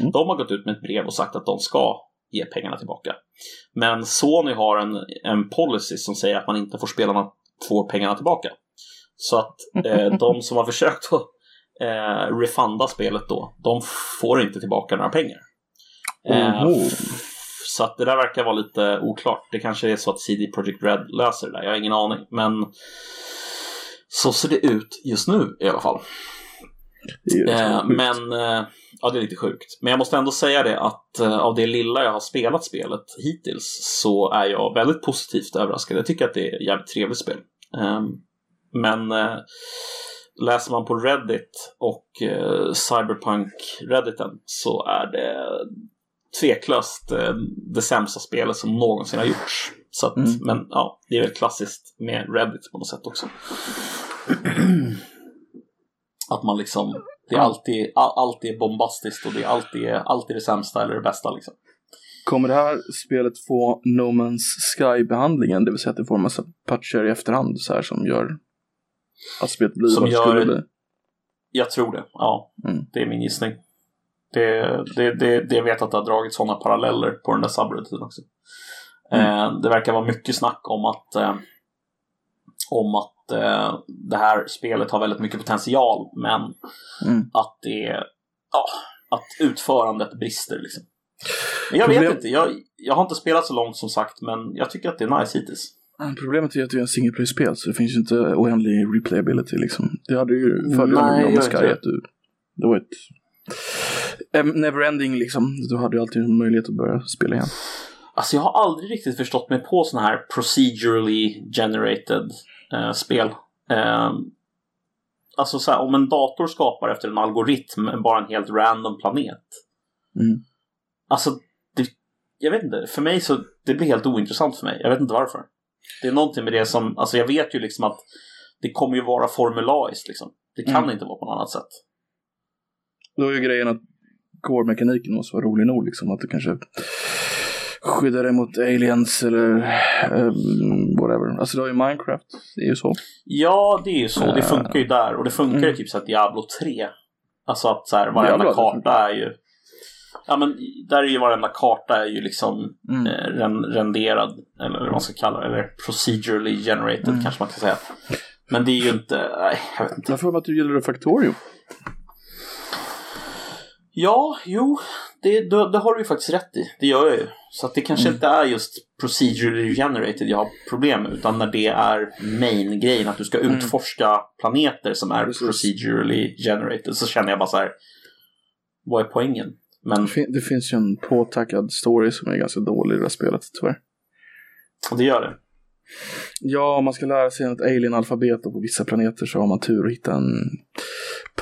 Mm. de har gått ut med ett brev och sagt att de ska ge pengarna tillbaka. Men Sony har en, en policy som säger att man inte får spelarna får pengarna tillbaka. Så att eh, [LAUGHS] de som har försökt att eh, refunda spelet då, de får inte tillbaka några pengar. Eh, så att det där verkar vara lite oklart. Det kanske är så att CD Projekt Red löser det där, jag har ingen aning. Men så ser det ut just nu i alla fall. Eh, men eh, ja, det är lite sjukt. Men jag måste ändå säga det att eh, av det lilla jag har spelat spelet hittills så är jag väldigt positivt överraskad. Jag tycker att det är ett jävligt trevligt spel. Eh, men eh, läser man på Reddit och eh, Cyberpunk-redditen så är det tveklöst eh, det sämsta spelet som någonsin har gjorts. Så att, Mm. Men ja, det är väl klassiskt med Reddit på något sätt också. [CLEARS THROAT] Att man liksom, det är alltid, all, är bombastiskt och det är alltid, alltid det sämsta eller det bästa liksom. Kommer det här spelet få No Man's Sky-behandlingen? Det vill säga att det får en massa patcher i efterhand så här som gör att spelet blir Som vad det skulle bli. Jag tror det, ja. Mm. Det är min gissning. Det, det, det, det jag vet att det har dragit sådana paralleller på den där subredditen också. Mm. Eh, det verkar vara mycket snack om att eh, om att eh, det här spelet har väldigt mycket potential men Mm. att det ja, att utförandet brister liksom. Men jag Problem- vet inte, jag, jag har inte spelat så långt som sagt men jag tycker att det är nice hittills. Problemet är att det är en single play-spel så det finns ju inte oändlig replayability liksom. Det hade ju fördelen Nej, med Sky att du, det var ett neverending liksom. Du hade ju alltid möjlighet att börja spela igen. Alltså jag har aldrig riktigt förstått mig på sådana här procedurally generated eh, spel. Eh, alltså så här, om en dator skapar efter en algoritm bara en helt random planet. Mm. Alltså, det, jag vet inte. För mig så, det blir helt ointressant för mig. Jag vet inte varför. Det är någonting med det som, alltså jag vet ju liksom att det kommer ju vara formulaiskt liksom. Det kan Mm. inte vara på något annat sätt. Då är ju grejen att core-mekaniken måste vara rolig nog liksom. Att det kanske skydda dig mot aliens eller um, whatever. Alltså du har ju Minecraft, det är ju så. Ja, det är ju så. Det funkar ju där. Och det funkar ju Mm. typ så att Diablo 3. Alltså att så här, varenda karta är ju... Ja men där är ju varenda karta är ju liksom Mm. eh, ren, renderad. Eller vad man ska kalla det. Eller procedurally generated Mm. kanske man kan säga. Men det är ju inte... Nej, jag vet inte. Jag får att du gillar Factorio. Ja, jo. Det, det, det har du ju faktiskt rätt i. Det gör jag ju. Så det kanske Mm. inte är just procedurally generated jag har problem med. Utan när det är main-grejen. Att du ska Mm. utforska planeter som är Precis. procedurally generated. Så känner jag bara så här. Vad är poängen? Men Det, fin- det finns ju en påtackad story som är ganska dålig i det här spelet tyvärr. det gör det. Ja, om man ska lära sig ett alien-alfabet och på vissa planeter så har man tur att hitta en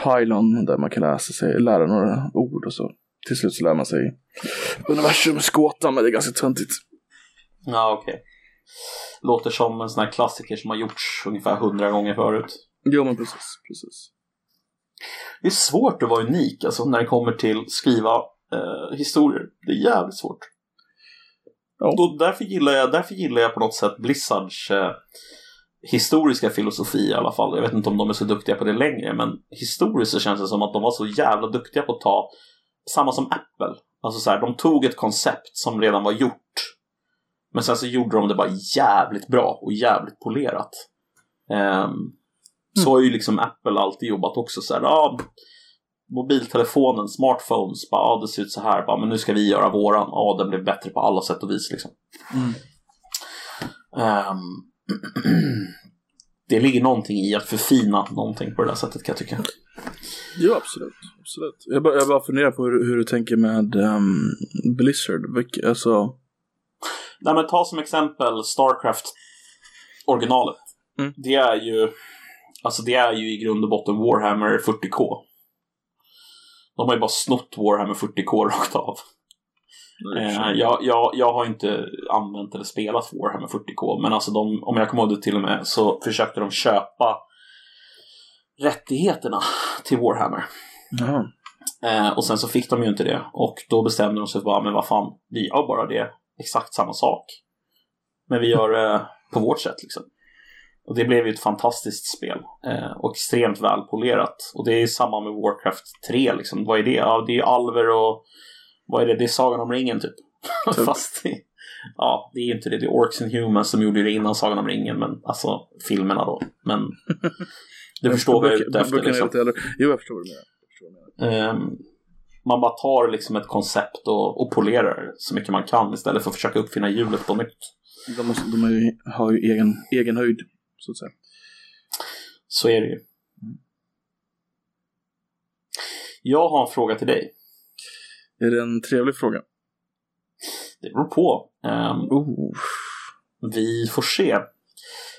pylon där man kan läsa sig, lära några ord och så. Till slut så lär man sig universums gåta, men det är ganska töntigt. Ja, okej. Låter som en sån här klassiker som har gjorts ungefär hundra gånger förut. Jo, men precis, precis. Det är svårt att vara unik alltså, när det kommer till skriva eh, historier. Det är jävligt svårt. Ja. Då, därför, gillar jag, därför gillar jag på något sätt Blizzards eh, historiska filosofi i alla fall. Jag vet inte om de är så duktiga på det längre, men historiskt så känns det som att de var så jävla duktiga på att ta samma som Apple. Alltså så här, de tog ett koncept som redan var gjort, men sen så gjorde de det bara jävligt bra och jävligt polerat. Ehm, Så har ju liksom Apple alltid jobbat också så här, ja, mobiltelefonen, smartphones, bara, ja, det ser ut så här, bara, men nu ska vi göra våran, ja, den blev bättre på alla sätt och vis liksom. Mm. Ehm, [CLEARS THROAT] det ligger någonting i att förfina någonting på det där sättet kan jag tycka. Jo, absolut. absolut. Jag, bara, jag bara funderar på hur, hur du tänker med um, Blizzard. Vilk, alltså, Nej, men ta som exempel Starcraft originalet. Mm. Det är ju Alltså det är ju i grund och botten Warhammer 40K. De har ju bara snott Warhammer 40K rakt av. Eh, jag, jag, jag har inte använt eller spelat Warhammer 40K, men alltså de, om jag kommer ihåg det till och med, så försökte de köpa rättigheterna till Warhammer. Jaha. Eh, och sen så fick de ju inte det. Och då bestämde de sig för bara, men vad fan, vi gör bara det, exakt samma sak. Men vi gör det på vårt sätt liksom. Och det blev ju ett fantastiskt spel. Eh, och extremt välpolerat. Och det är samma med Warcraft 3 liksom. Vad är det? Ja, det är alver och... Vad är det? Det är Sagan om ringen typ. [LAUGHS] Typ. Fast det... Ja, det är inte det. Det är Orcs and Humans som gjorde det innan Sagan om ringen. Men alltså, filmerna då. Men... [LAUGHS] Du förstår vad jag är ute efter liksom. Jo, jag förstår vad du menar. Ehm, man bara tar liksom ett koncept och, och polerar det så mycket man kan istället för att försöka uppfinna hjulet på nytt. De, måste, de ju, har ju egen, egen höjd, så att säga. Så är det ju. Jag har en fråga till dig. Är det en trevlig fråga? Det beror på. Oh. vi får se.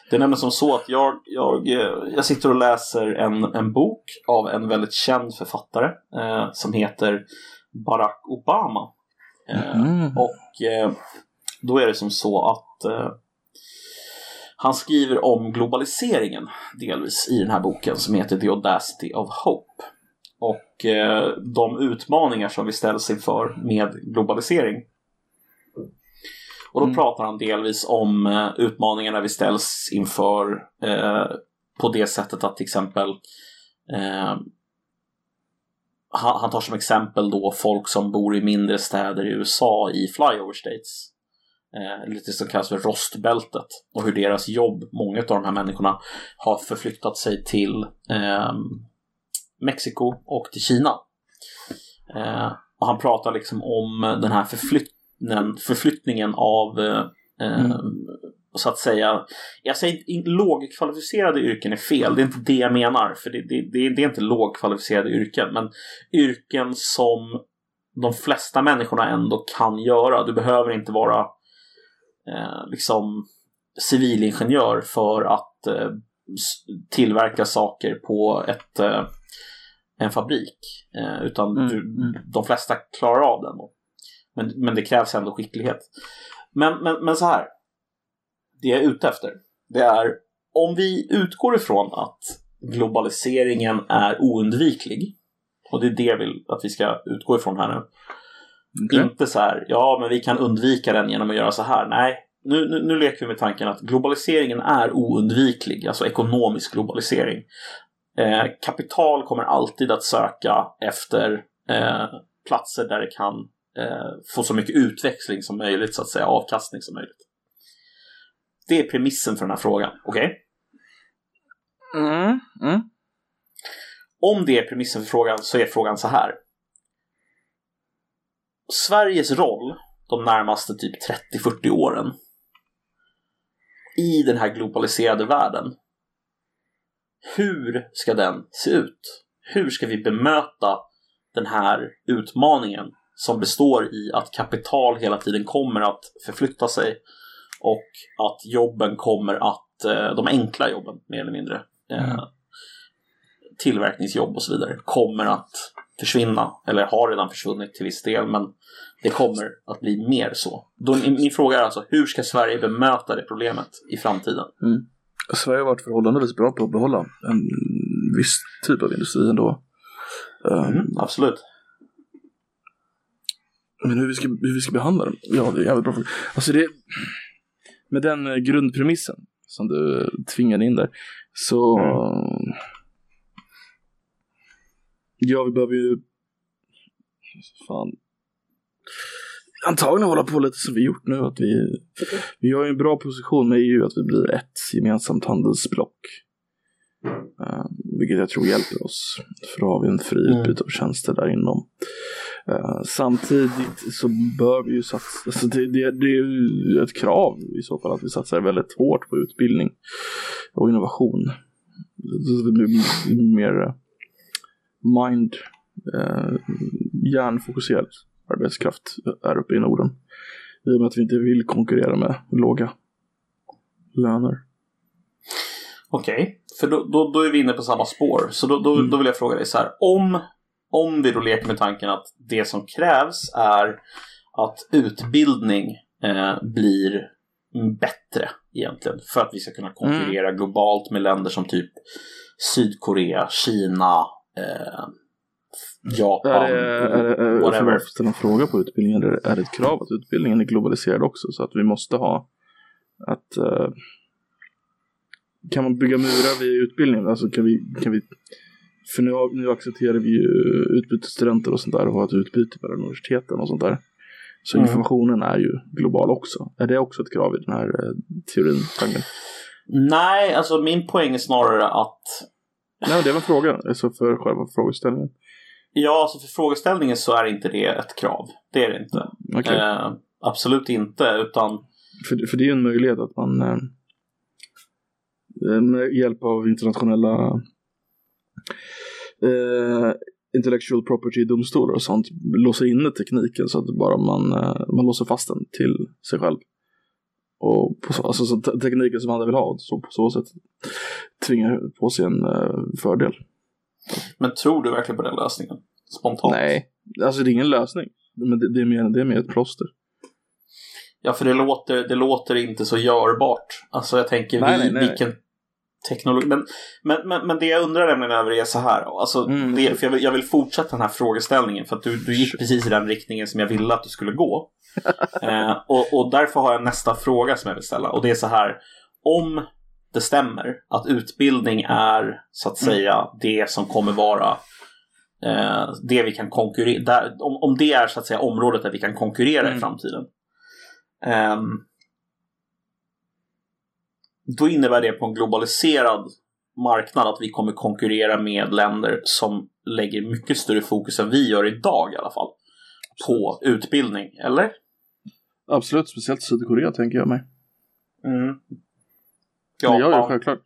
Det är nämligen som så att jag, jag, eh, jag sitter och läser en, en bok av en väldigt känd författare eh, som heter Barack Obama. Eh, Mm. Och eh, då är det som så att eh, han skriver om globaliseringen delvis i den här boken som heter The Audacity of Hope. Och eh, de utmaningar som vi ställs inför med globalisering. Och då Mm. pratar han delvis om eh, utmaningarna vi ställs inför eh, på det sättet att till exempel han, han tar som exempel då folk som bor i mindre städer i USA i flyover states. Eh, lite som kallas för rostbältet. Och hur deras jobb, många av de här människorna, har förflyttat sig till eh, Mexiko och till Kina. Eh, och han pratar liksom om den här förflyttningen, förflyttningen av eh, eh, Mm. så att säga, jag säger inte lågkvalificerade yrken är fel, det är inte det jag menar, för det, det, det, det är inte lågkvalificerade yrken, men yrken som de flesta människorna ändå kan göra. Du behöver inte vara eh, liksom civilingenjör för att eh, tillverka saker på ett, eh, en fabrik, eh, utan Mm, du, mm. de flesta klarar av den. Då. Men, men det krävs ändå skicklighet. Men, men, men så här, det jag är ute efter, det är om vi utgår ifrån att globaliseringen är oundviklig, och det är det jag vill att vi ska utgå ifrån här nu. Okej. Inte så här, ja men vi kan undvika den genom att göra så här. Nej, nu, nu, nu leker vi med tanken att globaliseringen är oundviklig, alltså ekonomisk globalisering. Eh, kapital kommer alltid att söka efter eh, platser där det kan eh, få så mycket utväxling som möjligt, så att säga, avkastning som möjligt. Det är premissen för den här frågan, okej? Mm. Mm. Om det är premissen för frågan så är frågan så här. Sveriges roll de närmaste typ 30-40 åren i den här globaliserade världen. Hur ska den se ut? Hur ska vi bemöta den här utmaningen som består i att kapital hela tiden kommer att förflytta sig och att jobben kommer att, eh, de enkla jobben mer eller mindre, eh, Mm. tillverkningsjobb och så vidare, kommer att försvinna, eller har redan försvunnit till viss del, men det kommer att bli mer så. Då, min, fråga är alltså, hur ska Sverige bemöta det problemet i framtiden? Sverige har varit förhållandevis bra på att behålla en viss typ av industri ändå. Eh, Mm, absolut. Men hur vi, ska, hur vi ska behandla dem? Ja, det är jävligt bra fråga. Alltså det... Med den eh, grundpremissen som du tvingade in där. Så... Ja, vi behöver ju... Fan. Antagligen hålla på lite som vi gjort nu. Att vi, vi har ju en bra position med EU att vi blir ett gemensamt handelsblock. Eh, vilket jag tror hjälper oss. För då har vi en fri Mm. utbyte av tjänster där inom. Eh, samtidigt så bör vi ju satsa, alltså det, det, det är ju ett krav i så fall att vi satsar väldigt hårt på utbildning och innovation. Det blir mer mind, eh, hjärnfokuserad arbetskraft är uppe i Norden. I och med att vi inte vill konkurrera med låga löner. Okej, för då, då, då är vi inne på samma spår. Så då, då, Mm. då vill jag fråga dig så här. Om, om vi då leker med tanken att det som krävs är att utbildning eh, blir bättre egentligen. För att vi ska kunna konkurrera globalt med länder som typ Sydkorea, Kina, eh, Japan, Är det, är det, är, whatever. att ställa en fråga på utbildningen, är det, är det ett krav att utbildningen är globaliserad också? Så att vi måste ha att eh, kan man bygga murar via utbildningen? Alltså kan vi, kan vi för nu, nu accepterar vi ju utbytesstudenter och sånt där och har ett utbyte mellan universiteten och sånt där. Så Mm. informationen är ju global också. Är det också ett krav i den här eh, teorin, tanken? Nej, alltså min poäng är snarare att Nej, det var en fråga, alltså för själva frågeställningen. Ja, alltså för frågeställningen så är inte det ett krav. Det är det inte. Okej. Eh, absolut inte, utan För, för det är ju en möjlighet att man eh, med hjälp av internationella eh, intellectual property-domstolar och sånt låser inne tekniken så att bara man, eh, man låser fast den till sig själv. Och på så, alltså så te- tekniken som andra vill ha, så på så sätt tvingar på sig en eh, fördel. Men tror du verkligen på den lösningen? Spontant? Nej, alltså det är ingen lösning. Men det, det, är, mer, det är mer ett plåster. Ja, för det låter, det låter inte så görbart. Alltså jag tänker, Nej, vi, nej, nej. vilken teknologi... Men, men, men, men det jag undrar nämligen över är så här. Alltså, Mm. det, för jag, vill, jag vill fortsätta den här frågeställningen. För att du, du gick precis i den riktningen som jag ville att du skulle gå. [LAUGHS] eh, och, och därför har jag nästa fråga som jag vill ställa. Och det är så här. Om det stämmer att utbildning är så att Mm. säga det som kommer vara eh, det vi kan konkurrera, där, om, om det är så att säga området där vi kan konkurrera i Mm. framtiden. Ehm, då innebär det på en globaliserad marknad att vi kommer konkurrera med länder som lägger mycket större fokus än vi gör idag i alla fall. På utbildning, eller? Absolut, speciellt Sydkorea tänker jag mig. Mm. Men ja, ja, Japan, självklart.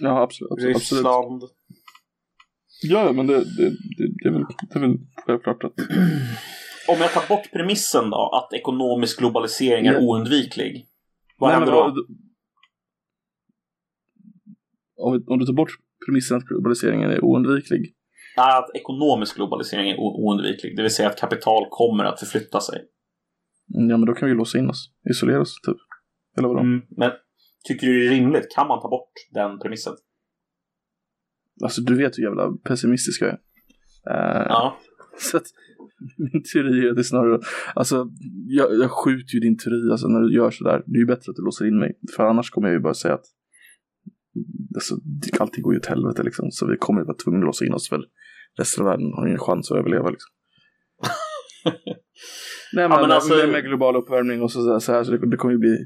Ja, absolut. absolut. absolut. Ryssland. Ja, men det, det, det, det, är väl, det är väl självklart att... Om jag tar bort premissen då, att ekonomisk globalisering är Ja. oundviklig. Vad Nej, händer men då? Om, om du tar bort premissen att globaliseringen är oundviklig. Nej, att ekonomisk globalisering är oundviklig. Det vill säga att kapital kommer att förflytta sig. Ja, men då kan vi låsa in oss. Isolera oss, typ. Eller vadå? Mm. Men tycker du det är rimligt? Kan man ta bort den premissen? Alltså, du vet hur jävla pessimistisk jag är. Eh, Ja. [LAUGHS] Så att, min teori är att det är snarare, alltså jag, jag skjuter ju din teori alltså när du gör sådär. Det är ju bättre att du låser in mig. För annars kommer jag ju bara säga att alltså, allting går ju åt helvete liksom. Så vi kommer ju vara tvungna att låsa in oss väl. Resten av världen har ingen chans att överleva liksom. [LAUGHS] Nej men, men alltså- med, med global uppvärmning och så, så här så det, det kommer ju bli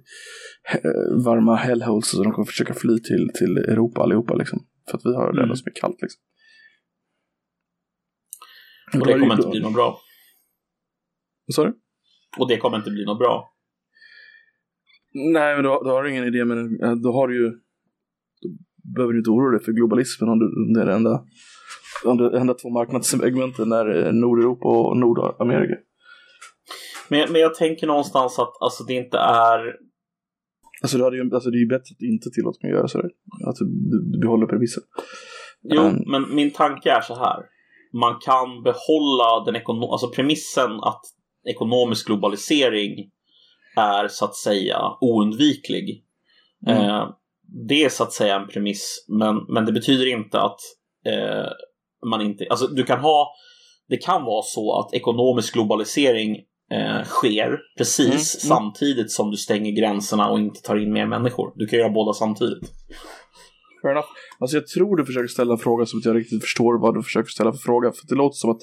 eh, varma hellholes så de kommer försöka fly till, till Europa allihopa liksom. För att vi har det Mm. som är kallt liksom. Och det kommer inte bli något bra. Vad sa du? Och det kommer inte bli något bra. Nej, men då, då har du ingen idé, men eh, då har du ju... Då behöver du inte oroa dig för globalismen om du, det är det enda, om det enda två marknadssegmenten är eh, Nordeuropa och Nordamerika. Men, men jag tänker någonstans att alltså, det inte är... Alltså, du hade ju, alltså det är ju bättre att inte tillåter mig att göra sådär. Att du, behåller premissen. Jo, Mm. men min tanke är så här. Man kan behålla den ekono- alltså premissen att ekonomisk globalisering är så att säga oundviklig. Mm. Eh, det är så att säga en premiss, men, men det betyder inte att eh, man inte... Alltså du kan ha... Det kan vara så att ekonomisk globalisering eh, sker precis Mm, mm. samtidigt som du stänger gränserna och inte tar in mer människor. Du kan göra båda samtidigt. Fair enough. Alltså jag tror du försöker ställa en fråga som att jag riktigt förstår vad du försöker ställa för fråga. För det låter som att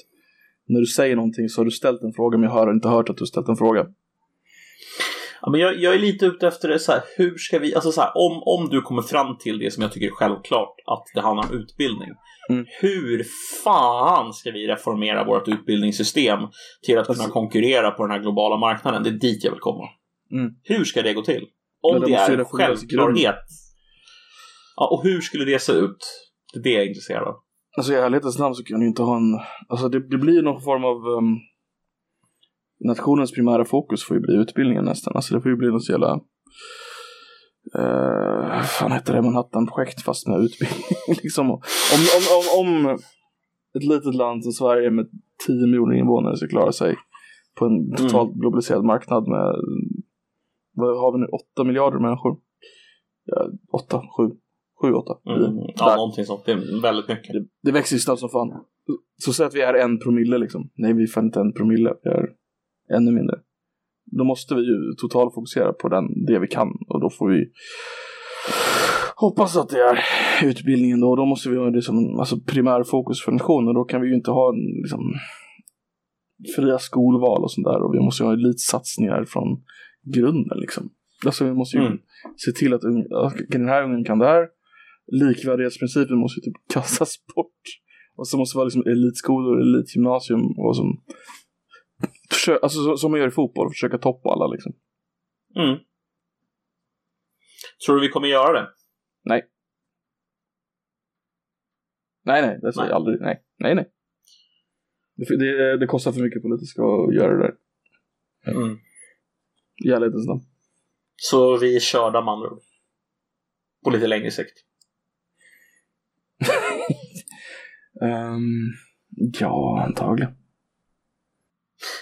när du säger någonting så har du ställt en fråga men jag har inte hört att du ställt en fråga. Ja, men jag, jag är lite ute efter det så här, hur ska vi, alltså så här, om, om du kommer fram till det som jag tycker är självklart, att det handlar om utbildning. Mm. Hur fan ska vi reformera vårt utbildningssystem till att kunna Alltså- konkurrera på den här globala marknaden? Det är dit jag vill komma. Mm. Hur ska det gå till? Om det det ju är en självklarhet. Ja, och hur skulle det se ut? Det är det jag är intresserad av. Alltså i ärlighetens namn så kan du inte ha en... Alltså det, det blir någon form av... Um, nationens primära fokus får ju bli utbildningen nästan. Alltså det får ju bli något så jävla... Uh, fan heter det? Manhattan-projekt fast med utbildning. [LAUGHS] liksom. Om, om, om, om ett litet land som Sverige med 10 miljoner invånare ska klara sig på en totalt globaliserad marknad med... Vad har vi nu? 8 miljarder människor? Ja, 8, 7, 7, 8. Mm. Ja, någonting sånt. Det är väldigt mycket. Det, det växer ju snabbt som fan. Så säg att vi är en promille liksom. Nej, vi är fan inte en promille. Vi är ännu mindre. Då måste vi ju totalfokusera på den, det vi kan. Och då får vi hoppas att det är utbildningen då. Då måste vi ha det som alltså, primär fokus för nationen. Då kan vi ju inte ha en, liksom, fria skolval och sånt där. Och vi måste ju ha elitsatsningar från grunden liksom. Alltså vi måste ju Mm. se till att att den här ungen kan det här. Likvärdighetsprincipen måste ju typ [LAUGHS] kastas bort. Och så måste det vara liksom elitskolor, elitgymnasium och som Försö- alltså så- som man gör i fotboll, försöka toppa alla liksom. Mm. Tror du vi kommer göra det? Nej. Nej, nej, det säger jag aldrig. Nej, nej, nej. Det, det, det kostar för mycket politiskt att göra det där. Mm. I ärlighetens namn. Så vi är körda med andra ord. På lite längre sikt. [LAUGHS] Ehm, ja, antagligen.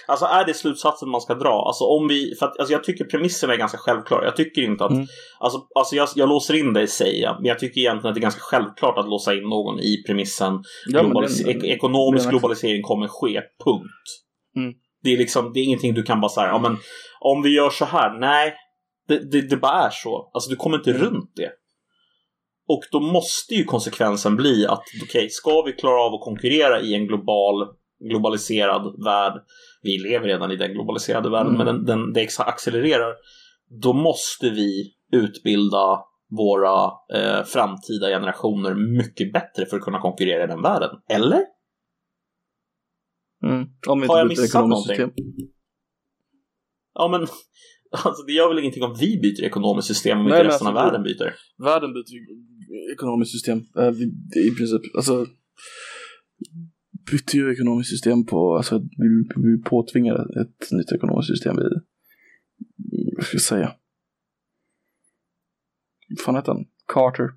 Alltså är det slutsatsen man ska dra? Alltså om vi, för att, alltså jag tycker premissen är ganska självklar. Jag tycker inte att, Mm. alltså, alltså jag, jag låser in dig säger jag, men jag tycker egentligen att det är ganska självklart att låsa in någon i premissen Ja, globalis- den- ek- ekonomisk den- globalisering kommer ske, punkt. Mm. Det är liksom, det är ingenting du kan bara säga, ja men om vi gör så här, nej, det, det, det bara är så. Alltså du kommer inte Mm. runt det. Och då måste ju konsekvensen bli att okej, ska vi klara av att konkurrera i en global, globaliserad värld, vi lever redan i den globaliserade världen, Mm. men den, den, det accelererar, då måste vi utbilda våra eh, framtida generationer mycket bättre för att kunna konkurrera i den världen. Eller? Mm. Om Har jag missat någonting? system. Ja, men [LAUGHS] alltså, det gör väl ingenting om vi byter ekonomiskt system om Nej, inte resten alltså, av världen byter? Världen byter ekonomiskt system. Eh, I princip, alltså bytte ju ekonomiskt system på, alltså vi, vi påtvingade ett nytt ekonomiskt system i, vad ska jag säga? Vad fan hette han? Carter.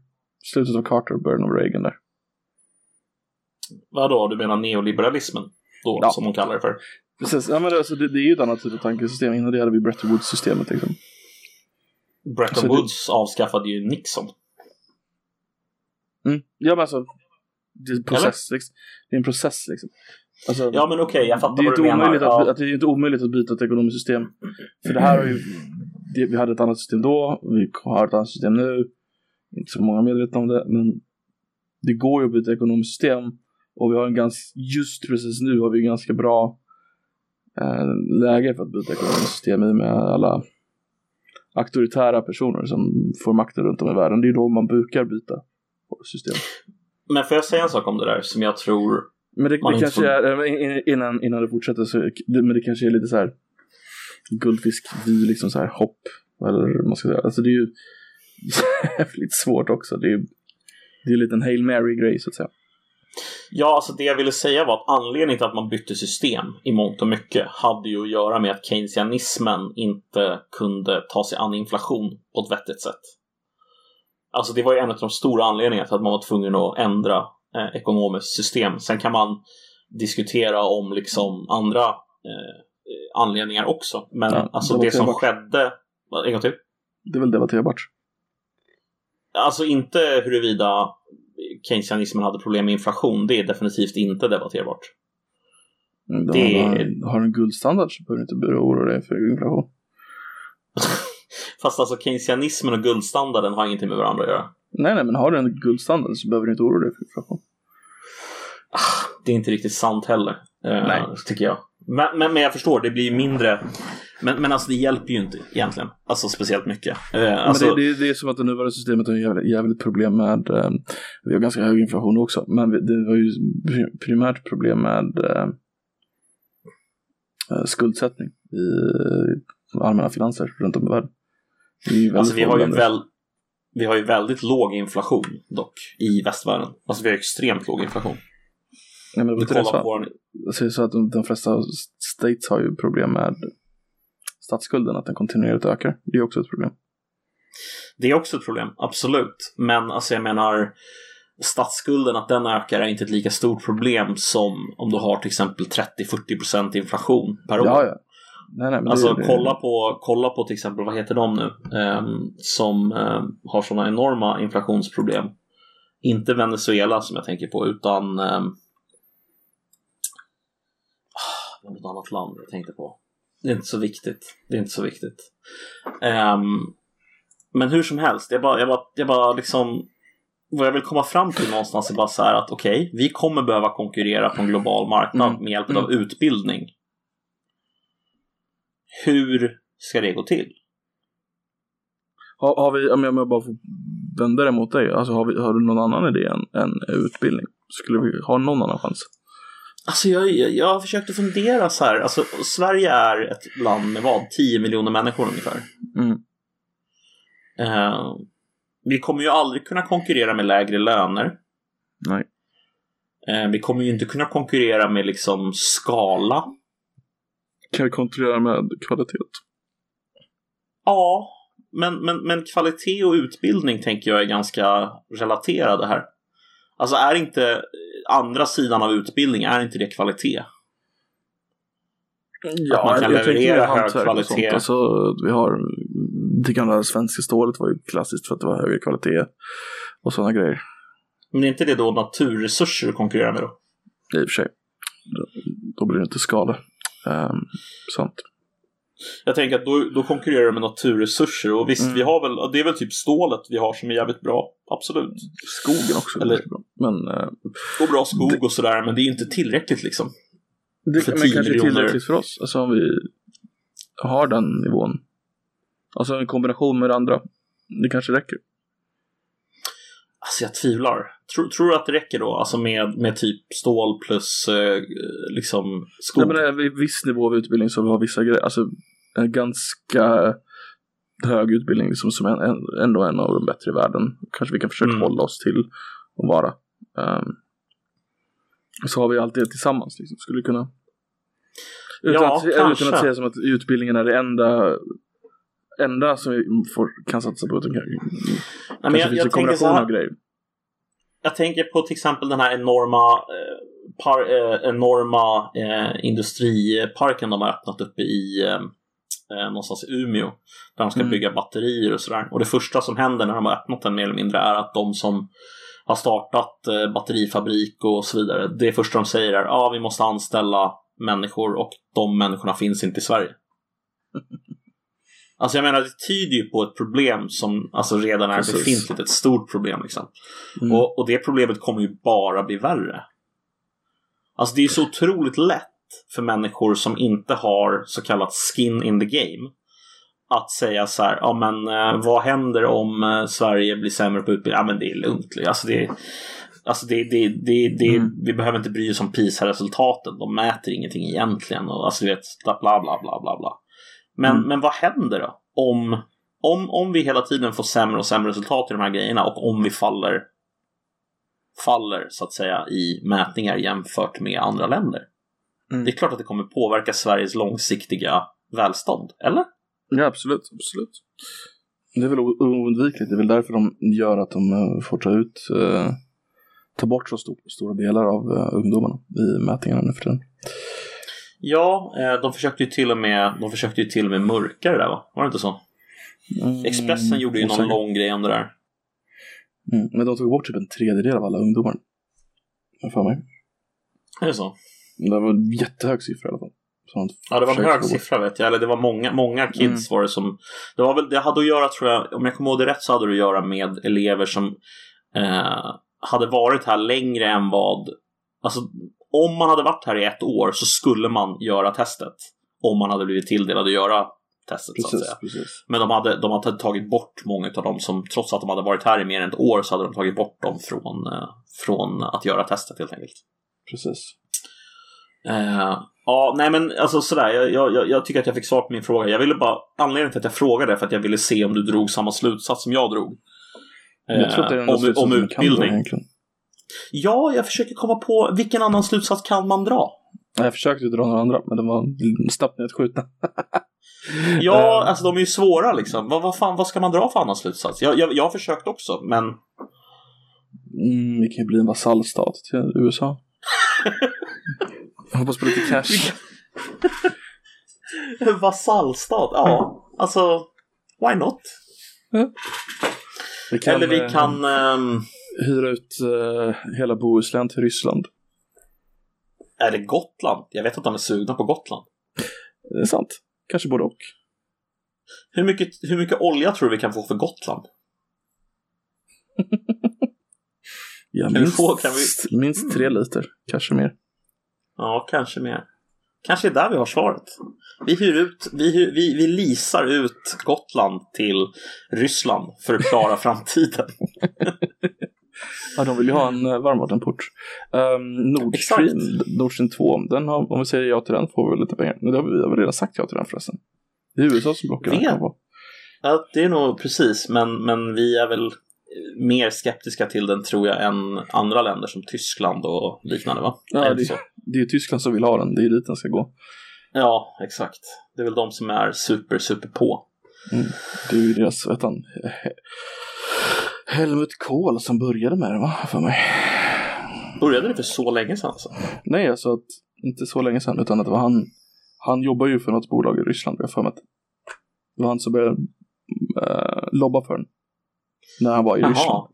Slutet av Carter, början av Reagan där. Vadå, du menar neoliberalismen? Då, Ja. som de kallar det för. Precis, ja men det, alltså, det, det är ju ett annat typ av tankesystem. Innan det hade vi Bretton Woods-systemet liksom. Bretton Så det- Woods avskaffade ju Nixon. Mm. Ja men alltså, det är en process liksom. Det är en process liksom. Alltså, Ja men okej, jag fattar det är, vad du menar. att, Ja. att det är inte omöjligt att byta ett ekonomiskt system. För det här har ju, det, vi hade ett annat system då, vi har ett annat system nu. Inte så många medvetna om det, men det går ju att byta ekonomiskt system. Och vi har en ganska, just precis nu har vi en ganska bra eh, läge för att byta ekonomiskt system i och med alla auktoritära personer som får makten runt om i världen. Det är då man brukar byta system. Men får jag säga en sak om det där som jag tror Men det, det kanske får- är, in- innan, innan det fortsätter så, men det kanske är lite så här guldfisk, vi liksom så här hopp, eller vad man ska säga. Alltså det är ju [LAUGHS] jävligt svårt också. Det är ju det är en liten Hail Mary-grej så att säga. Ja, alltså det jag ville säga var att anledningen till att man bytte system i mångt och mycket hade ju att göra med att keynesianismen inte kunde ta sig an inflation på ett vettigt sätt. Alltså det var ju en av de stora anledningarna till att man var tvungen att ändra eh, ekonomiskt system. Sen kan man diskutera om liksom andra eh, anledningar också. Men Ja, alltså det som skedde... En gång till? Det är väl debatterbart. Alltså inte huruvida keynesianismen hade problem med inflation. Det är definitivt inte debatterbart. Det- Har, har en guldstandard så behöver du inte oroa dig för inflation. [LAUGHS] Fast alltså keynesianismen och guldstandarden har ingenting med varandra att göra. Nej, nej, men har du en guldstandard så behöver du inte oroa dig för inflation. Det är inte riktigt sant heller, eh, Nej. tycker jag. Men, men, men jag förstår, det blir mindre. Men, men alltså det hjälper ju inte egentligen. Alltså speciellt mycket. Eh, alltså, men det, det, det är som att det nuvarande systemet har jävligt, jävligt problem med, eh, vi har ganska hög inflation också, men det var ju pri- primärt problem med skuldsättning i allmänna finanser runt om i världen. Det är ju väldigt alltså vi har ju väl vi har ju väldigt låg inflation dock i västvärlden. Alltså vi har extremt låg inflation. Nej, men det det på vår... Jag säger så att de, de flesta states har ju problem med statsskulden, att den kontinuerligt ökar. Det är också ett problem. Det är också ett problem, absolut. Men alltså jag menar statsskulden, att den ökar är inte ett lika stort problem som om du har till exempel 30-40% inflation per år. Ja, ja. Nej, nej, Alltså det, det, kolla, på, kolla på till exempel, vad heter de nu? Ehm, som ehm, har sådana enorma inflationsproblem. Inte Venezuela som jag tänker på, utan um, något annat land jag tänkte på. Det är inte så viktigt. Det är inte så viktigt. Ehm, men hur som helst, jag bara, jag bara, jag bara liksom vad jag vill komma fram till någonstans är bara så här att okej, vi kommer behöva konkurrera på en global marknad Mm. med hjälp av utbildning. Hur ska det gå till? Har, har vi, om jag bara får vända det mot dig, alltså har, vi, har du någon annan idé än, än utbildning? Skulle vi ha någon annan chans? Alltså jag, jag, jag har försökt att fundera så här. Alltså, Sverige är ett land med vad? 10 miljoner människor ungefär. Mm. Eh, vi kommer ju aldrig kunna konkurrera med lägre löner. Nej. Eh, vi kommer ju inte kunna konkurrera med liksom skala. Kan vi kontrollera med kvalitet? Ja, men, men, men kvalitet och utbildning tänker jag är ganska relaterade här. Alltså är inte andra sidan av utbildning, är inte det kvalitet? Ja, man kan jag leverera hög kvalitet. Alltså, vi har, det gamla svenska stålet var ju klassiskt för att det var högre kvalitet och sådana grejer. Men är inte det då naturresurser att konkurrera med då? I och för sig. Då, blir det inte skada. Um, sånt. Jag tänker att då, då konkurrerar du med naturresurser och visst, Mm. vi har väl, det är väl typ stålet vi har som är jävligt bra. Absolut. Skogen också. Eller- bra. Men eh, Och bra skog och sådär, men det är inte tillräckligt liksom. det För men 10 kanske är tillräckligt för oss. Alltså om vi har den nivån. Alltså en kombination med det andra. Det kanske räcker. Alltså jag tvivlar. Tror, tror du att det räcker då? Alltså med, med typ stål plus eh, liksom skog? Nej, men det är viss nivå av utbildning vi har vissa grejer. Alltså en ganska hög utbildning liksom, som är en, ändå en av de bättre i världen. Kanske vi kan försöka Mm. hålla oss till att vara. Ehm, så har vi allt det tillsammans. Liksom. Skulle kunna utan, Ja, att, utan kanske. att säga som att utbildningen är det enda enda som vi får, kan satsa på. Utan Nej, men jag, finns jag, en kombination av här, grejer. jag tänker på till exempel den här enorma, eh, par, eh, enorma eh, industriparken de har öppnat uppe i eh, eh, någonstans i Umeå. Där de ska Mm. bygga batterier och sådär. Och det första som händer när de har öppnat den mer eller mindre är att de som har startat eh, batterifabrik och så vidare. Det första de säger är att ah, vi måste anställa människor och de människorna finns inte i Sverige. [LAUGHS] Alltså jag menar, det tyder ju på ett problem som alltså redan är Precis. befintligt, ett stort problem liksom. Mm. Och, och det problemet kommer ju bara bli värre. Alltså det är ju så otroligt lätt för människor som inte har så kallat skin in the game att säga så här, ja men eh, vad händer om eh, Sverige blir sämre på utbildning? Ja men det är lugnt. Alltså det, alltså det, det, det, det Mm. vi behöver inte bry oss om PISA-resultaten. De mäter ingenting egentligen. Och, alltså du vet, bla bla bla bla bla. Men, Mm. men vad händer då? Om, om, om vi hela tiden får sämre och sämre resultat i de här grejerna och om vi faller faller så att säga i mätningar jämfört med andra länder. Mm. Det är klart att det kommer påverka Sveriges långsiktiga välstånd, eller? Ja, absolut, absolut. Det är väl oundvikligt. Det är väl därför de gör att de eh, får ta ut, eh, ta bort så stor, stora delar av eh, ungdomarna i mätningarna nu för tiden. Ja, eh, de försökte ju till och med, de försökte ju till och med mörka det där va? Var det inte så? Mm, Expressen gjorde ju någon osäker. lång grej om det där. Mm, men de tog bort typ en tredjedel av alla ungdomar. Jag för mig. Är det så? Det var en jättehög siffra i alla fall. De Ja, det var en hög siffra vet jag. Eller det var många, många kids var det som... Det, var väl, det hade att göra, tror jag, om jag kommer ihåg det rätt så hade det att göra med elever som eh, hade varit här längre än vad... Alltså, om man hade varit här i ett år så skulle man göra testet. Om man hade blivit tilldelad att göra testet så att Precis, säga. precis. Men de hade, de hade tagit bort många av dem som, trots att de hade varit här i mer än ett år, så hade de tagit bort dem från, eh, från att göra testet helt enkelt. precis. Eh, ja, nej men alltså sådär, jag, jag, jag- tycker att jag fick svar på min fråga. Jag ville bara, anledningen till att jag frågade är för att jag ville se om du drog samma slutsats som jag drog. jag tror att det är den Eh, om, om kan dra utbildning. egentligen. Ja, jag försöker komma på vilken annan slutsats kan man dra? Jag försökte dra några andra, men de var snabbt nedskjutna. [LAUGHS] Ja, Eh. alltså de är ju svåra liksom. Vad, vad fan, vad ska man dra för annan slutsats? Jag, jag, jag har försökt också, men Mm, vi kan ju bli en vasallstat till USA. Jag hoppas på lite cash. [LAUGHS] vasallstat, ja. Alltså, why not? Vi kan, Eller vi eh, kan... ehm, hyra ut eh, hela Bohuslän till Ryssland. är det Gotland? Jag vet att de är sugna på Gotland. Det är sant. Kanske både och. Hur mycket, hur mycket olja tror du vi kan få för Gotland? [LAUGHS] Ja, vi minst, få- kan minst tre liter, kanske mer. Ja, kanske mer. Kanske är där vi har svaret. Vi hyr ut, vi, hyr, vi, vi leasar ut Gotland till Ryssland för att klara [LAUGHS] framtiden. [LAUGHS] Ja, de vill ju ha en uh, varmvattenport. Um, Nord Exakt. Stream, Nord Stream 2, den har, om vi säger ja till den får vi lite pengar. Men det har vi, har väl redan sagt ja till den förresten. Det är USA som blockar den. Ja, det är nog precis, men, men vi är väl mer skeptiska till den tror jag än andra länder som Tyskland och liknande va? Ja, Är det så? Det är ju Tyskland som vill ha den, det är dit den ska gå. ja, exakt. Det är väl de som är super, super på. Mm. Det är ju deras, vet han, Helmut Kohl som började med det va, för mig. Började det för så länge sedan alltså? Nej, alltså att, inte så länge sedan, utan att det var han, han jobbar ju för något bolag i Ryssland, jag för mig det var han som började uh, lobba för den. När han var i Ryssland. Jaha,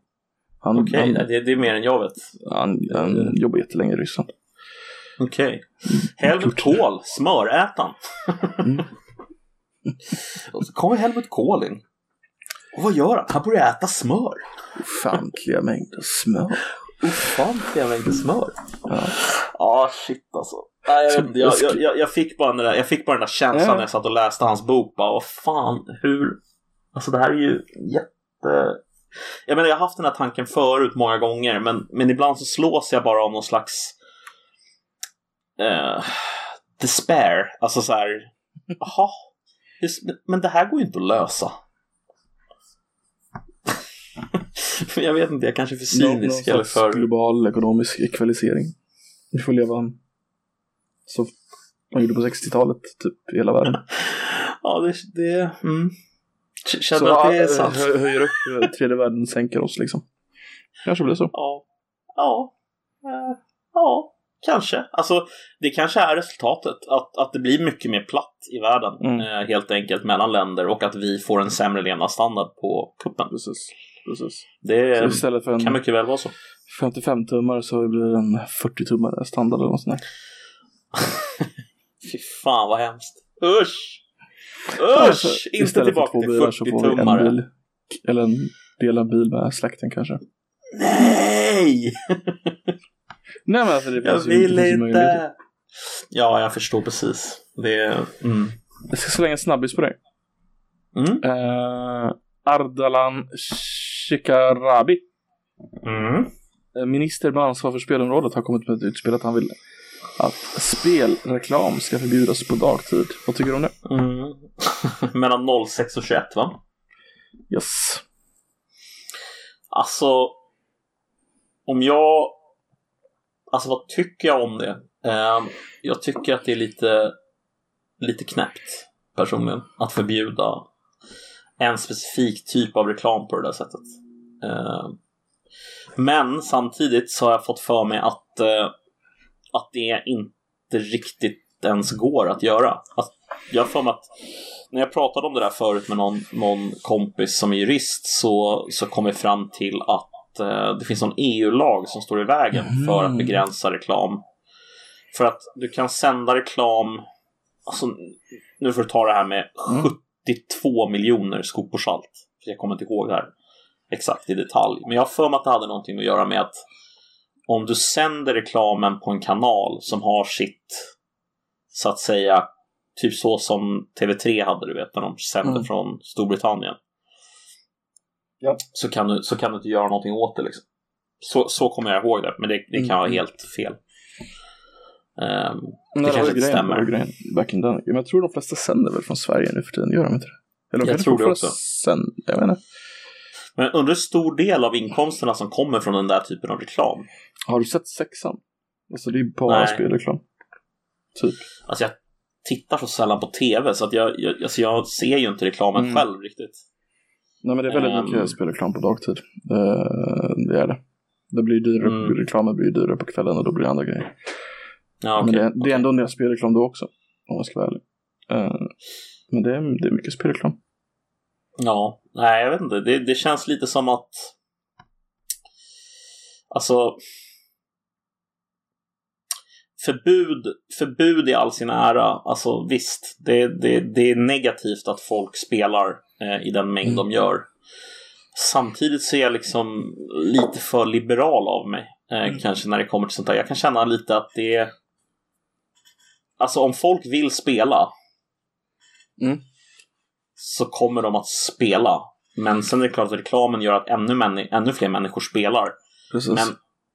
Han, okej. han, Det, det är mer än jag vet. han, han jobbar jättelänge i Ryssland. Okej. Helmut Kohl, smörätaren. Mm. [LAUGHS] Och så kommer Helmut Kohl in. Och vad gör han? Han börjar äta smör. Ofantliga mängder smör. Ofantliga mängder smör. Ja. Ja, shit alltså. Nej, jag, vet jag, jag, jag, jag, fick bara den där, jag fick bara den där känslan Ja. när jag satt och läste hans bok. Bara, vad fan, hur... Alltså det här är ju jätte... Jag menar, jag har haft den här tanken förut många gånger, men, men ibland så slås jag bara av någon slags eh, despair. Alltså så här, jaha, men det här går ju inte att lösa. [LAUGHS] jag vet inte, jag kanske är för Någon, någon cynisk eller för... global ekonomisk ekvalisering. Vi får leva som man gjorde på 60-talet, typ i hela världen. [LAUGHS] Ja, det... det mm. Känner Så att det är ja, sant? hö- höjer upp, eh, tredje världen sänker oss liksom. Kanske blir så. Ja. Ja. Eh, Ja, kanske. Alltså, det kanske är resultatet. Att, att det blir mycket mer platt i världen. Mm. Eh, helt enkelt mellan länder och att vi får en sämre levnadsstandard på kuppen. Precis. Precis. Det Så istället för kan en mycket väl vara så. 55 tummare så blir det en 40 tummare standard eller något sånt där. [LAUGHS] Fy fan vad hemskt. Usch! Alltså, Usch! inte istället tillbaka till bilar så 40 får vi en tummare. bil. Eller en delad bil med släkten kanske. Nej! [LAUGHS] Nej men alltså det Jag finns ju vill möjligheter. inte. Ja, jag förstår precis. Det är... Mm. Jag ska slänga en snabbis på dig. Mm. Uh, Ardalan Shekarabi, Mm. eh, minister med ansvar för spelområdet, har kommit med ett utspel att han vill att spelreklam ska förbjudas på dagtid. Vad tycker du om det? Mm. [LAUGHS] Mellan 06 och 21 va? Yes. Alltså, om jag... Alltså vad tycker jag om det? Eh, jag tycker att det är lite, lite knäppt personligen att förbjuda en specifik typ av reklam på det där sättet. Eh, men samtidigt så har jag fått för mig att, eh, att det inte riktigt ens går att göra. Jag har för mig att när jag pratade om det där förut med någon, någon kompis som är jurist så, så kom vi fram till att eh, det finns någon EU-lag som står i vägen mm. för att begränsa reklam. För att du kan sända reklam, alltså, nu får du ta det här med 70 82 miljoner skopor salt. För jag kommer inte ihåg det här exakt i detalj. Men jag har för mig att det hade någonting att göra med att om du sänder reklamen på en kanal som har sitt, så att säga, typ så som TV3 hade, du vet, när de sände mm. från Storbritannien. Ja. Så, kan du, så kan du inte göra någonting åt det. Liksom. Så, så kommer jag ihåg det, men det, det kan mm. vara helt fel. Um, Nej, kanske grejen, stämmer. det grejen back in then. Men jag tror de flesta sänder väl från Sverige nu för tiden, gör de inte det? Eller de Jag tror det också. Sänd, jag inte. men undrar hur stor del av inkomsterna som kommer från den där typen av reklam? Har du sett sexan? Alltså det är bara Nej. spelreklam. Typ. Alltså jag tittar så sällan på TV så att jag, jag, alltså jag ser ju inte reklamen Mm. själv riktigt. Nej men det är väldigt Ehm. mycket spelreklam på dagtid. Eh, det är det. Det blir dyrare, Mm. reklamen blir dyrare på kvällen och då blir det andra grejer. Ja, Men okej. det, är- det är ändå en del spelreklam då också. Om jag ska vara ärlig. Eh, men det är, det är mycket spelreklam. Ja, nej jag vet inte. Det, det känns lite som att... Alltså... Förbud, förbud i all sin ära, alltså visst, det, det, det är negativt att folk spelar eh, i den mängd Mm. de gör. Samtidigt så är jag liksom lite för liberal av mig, eh, Mm. kanske när det kommer till sånt där. Jag kan känna lite att det är... Alltså om folk vill spela Mm. så kommer de att spela. Men sen är det klart att reklamen gör att ännu, ännu fler människor spelar. Precis. Men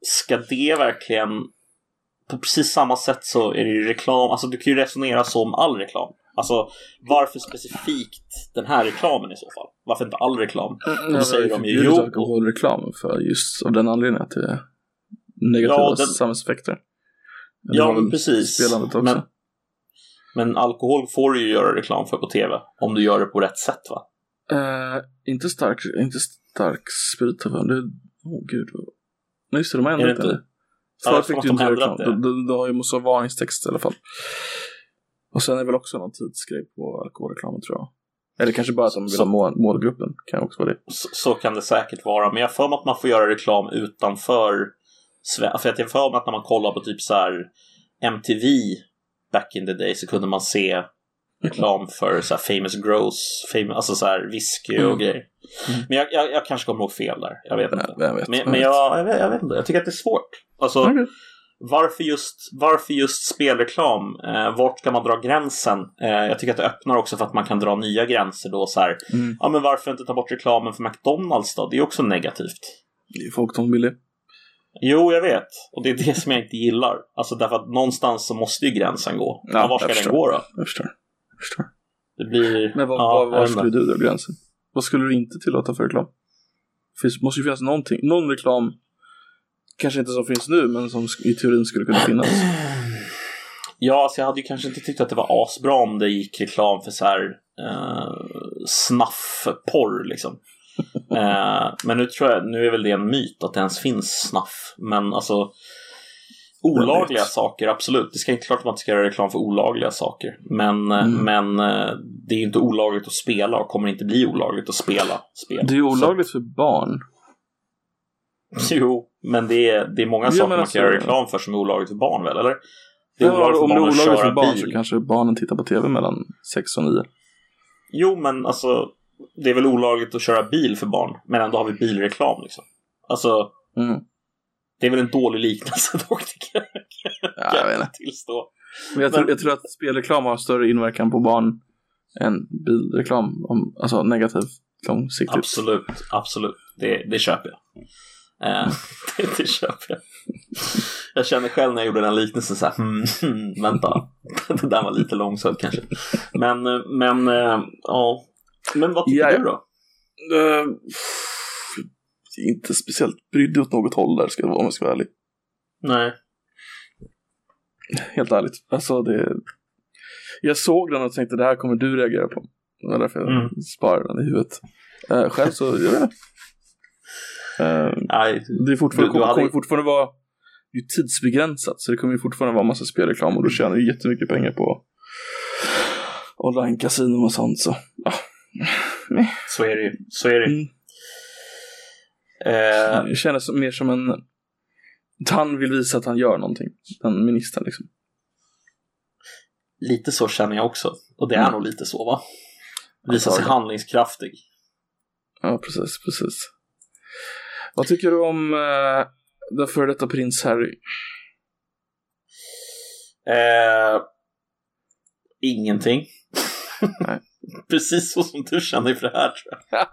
ska det verkligen... På precis samma sätt så är det ju reklam. Alltså du kan ju resonera så om all reklam. Alltså varför specifikt den här reklamen i så fall? Varför inte all reklam? Mm, då säger de ju, jo. alkoholreklam för just av den anledningen att det är negativa Ja, den- samhällseffekter. Ja, har men precis. Men- Men alkohol får du ju göra reklam för på TV. Om du gör det på rätt sätt va? Eh, inte stark, inte stark sprit va? Det, åh gud. Nej just det, de har det ändrat inte? det. Ja, Förut fick du inte göra reklam. det. Du, har ju måste ha varningstext i alla fall. Och sen är det väl också någon tidsgrej på alkoholreklamen tror jag. Eller kanske bara att de vill Så- ha mål, målgruppen. Kan också vara det. Så, så kan det säkert vara. Men jag har för mig att man får göra reklam utanför För att jag har för mig att när man kollar på typ så här MTV back in the day så kunde man se reklam för så famous gross, famous, alltså så här whisky och Mm. grejer. Mm. Men jag, jag, jag kanske kommer ihåg fel där. Jag vet inte. Jag vet. Men, jag men vet. jag, jag, vet, jag vet inte. Jag tycker att det är svårt. Alltså, Okej. varför just, varför just spelreklam? Eh, vart ska man dra gränsen? Eh, jag tycker att det öppnar också för att man kan dra nya gränser då så här. Mm. Ja, men varför inte ta bort reklamen för McDonalds då? Det är också negativt. Det är folk som vill det. Jo, jag vet. Och det är det som jag inte gillar. Alltså därför att någonstans så måste ju gränsen gå. Ja, var ska den förstår. gå då? Jag förstår. Jag förstår. Det blir... Men vad, ja, var vet skulle du dra gränsen? Vad skulle du inte tillåta för reklam? Det finns, måste ju finnas någonting, någon reklam, kanske inte som finns nu, men som i teorin skulle kunna finnas. [CLEARS THROAT] Ja, alltså jag hade ju kanske inte tyckt att det var asbra om det gick reklam för så här eh, snaffporr liksom. [LAUGHS] eh, men nu tror jag, nu är väl det en myt att det ens finns snaff. Men alltså, Olagliga saker, absolut. Det ska inte klart att man inte ska göra reklam för olagliga saker. Men, mm. men eh, det är inte olagligt att spela och kommer inte bli olagligt att spela spel. Det är olagligt Så. för barn. [LAUGHS] Jo, men det är, det är många ja, saker man kan alltså, göra reklam för som är olagligt för barn väl, eller? Det är ja, olagligt för om barn det är olagligt för barn bil. så kanske barnen tittar på tv mellan 6 och 9. Jo, men alltså det är väl olagligt att köra bil för barn, men ändå har vi bilreklam liksom. Alltså, mm. det är väl en dålig liknelse [LAUGHS] dock, jag. Ja, jag vet inte. Tillstå. Men jag, men... Tror, jag tror att spelreklam har större inverkan på barn än bilreklam, om, alltså negativt långsiktigt. Absolut, absolut. Det, det köper jag. Eh, [LAUGHS] det, det köper jag. Jag känner själv när jag gjorde den liknelsen så här, hmm, hmm, vänta, [LAUGHS] det där var lite långsökt kanske. Men, eh, men, äh, ja. Men vad tycker ja, du då? Uh, inte speciellt brydd åt något håll där, ska jag vara, om jag ska vara ärlig. Nej. Helt ärligt. Alltså det... Jag såg den och tänkte det här kommer du reagera på. Det var därför jag mm. sparade den i huvudet. Uh, själv så, jag vet inte. Uh, Nej, det är fortfarande, du, du hade... kommer fortfarande vara ju tidsbegränsat så det kommer ju fortfarande vara massa spelreklam och då tjänar du jättemycket pengar på online-kasinon och sånt så ja. Så är det ju, så är det mm. eh... Det känns mer som en han vill visa att han gör någonting, den ministern liksom. Lite så känner jag också, och det är mm. nog lite så va? Visa sig handlingskraftig. Ja, precis, precis. Vad tycker du om eh, den före detta prins Harry? Eh, ingenting. Nej. Precis så som du känner för det här tror jag.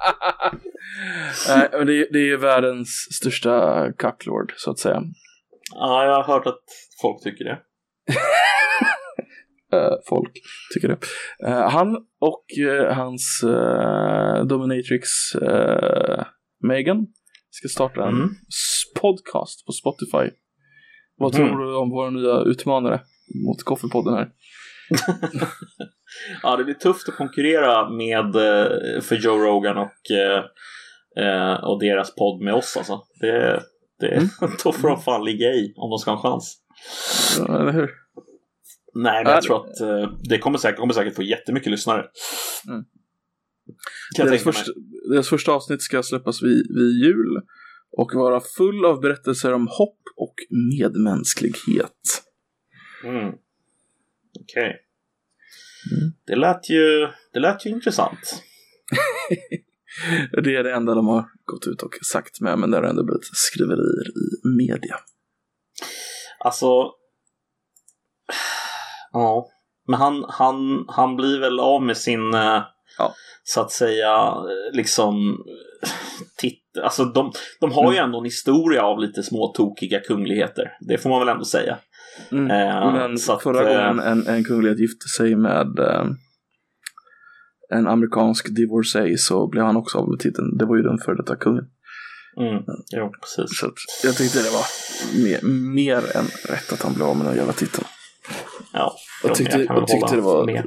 [LAUGHS] Nej, men det, det är ju världens största kacklord så att säga. Ja, jag har hört att folk tycker det. uh, [LAUGHS] folk tycker det. Uh, han och uh, hans dominatrix Megan ska starta en mm. podcast på Spotify. Vad mm. tror du om våra nya utmanare mot Koffepodden här? [LAUGHS] ja, det blir tufft att konkurrera med eh, för Joe Rogan och, eh, eh, och deras podd med oss alltså. Det, det, mm. [LAUGHS] Då får de fan ligga i om de ska ha en chans. Ja, eller hur? Nej, men jag tror att det kommer säkert, kommer säkert få jättemycket lyssnare. Mm. Deras första, deras första avsnitt ska släppas vid, vid jul och vara full av berättelser om hopp och medmänsklighet. Mm. Okej. Okay. Mm. Det, lät ju, det lät ju intressant. [LAUGHS] det är det enda de har gått ut och sagt med, men det har ändå blivit skriverier i media. Alltså, ja, men han, han, han blir väl av med sin eh, ja så att säga liksom titt, alltså de, de har ju mm. ändå en historia av lite små tokiga kungligheter. Det får man väl ändå säga. Mm. Eh, Men att, förra eh, gången en, en kunglighet gifte sig med eh, en amerikansk divorcee så blev han också av med titeln. Det var ju den före detta kungen. Mm. Jo, precis. Så jag tyckte det var mer, mer än rätt att han blev av med den jävla titeln. Ja, jag tyckte, jag, jag tyckte det var med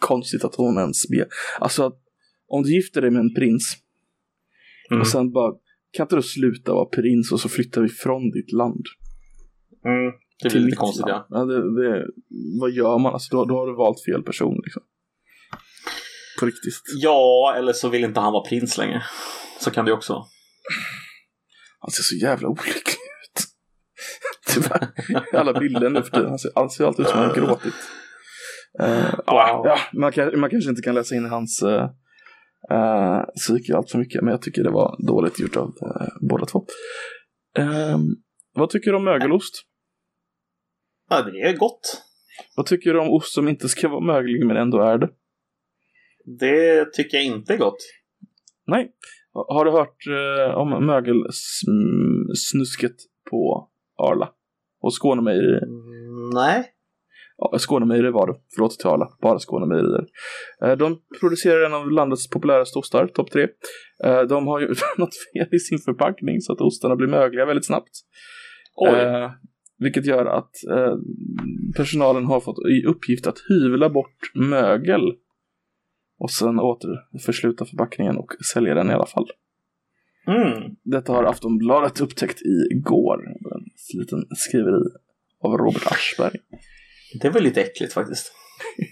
konstigt att hon ens ber. Alltså, om du gifter dig med en prins mm. och sen bara, kan inte du sluta vara prins och så flyttar vi från ditt land? Mm. Det blir lite konstigt ja. ja det, det, vad gör man? Alltså, då, då har du valt fel person liksom. På riktigt. Ja, eller så vill inte han vara prins längre. Så kan det också. Han ser så jävla olycklig ut. [LAUGHS] Tyvärr. Alla bilder nu för tiden. Han ser, han ser alltid ut som han gråtit. Uh, wow. ja, man, kan, man kanske inte kan läsa in i hans uh, uh, psyke allt för mycket, men jag tycker det var dåligt gjort av uh, båda två. Uh, vad tycker du om mögelost? Ja, det är gott. Vad tycker du om ost som inte ska vara möglig men ändå är det? Det tycker jag inte är gott. Nej. Har du hört om mögelsnusket på Arla? Och Skånemejerier? Mm, nej ja, Skånemejerier var det, förlåt till alla, bara Skånemejerier. Eh, de producerar en av landets populäraste ostar, topp tre. Eh, de har ju [LAUGHS] något fel i sin förpackning så att ostarna blir mögliga väldigt snabbt. Eh, vilket gör att eh, personalen har fått i uppgift att hyvla bort mögel och sen återförsluta förpackningen och sälja den i alla fall. Mm. Detta har Aftonbladet upptäckt igår. En liten skriveri av Robert Aschberg. Det är väl lite äckligt faktiskt.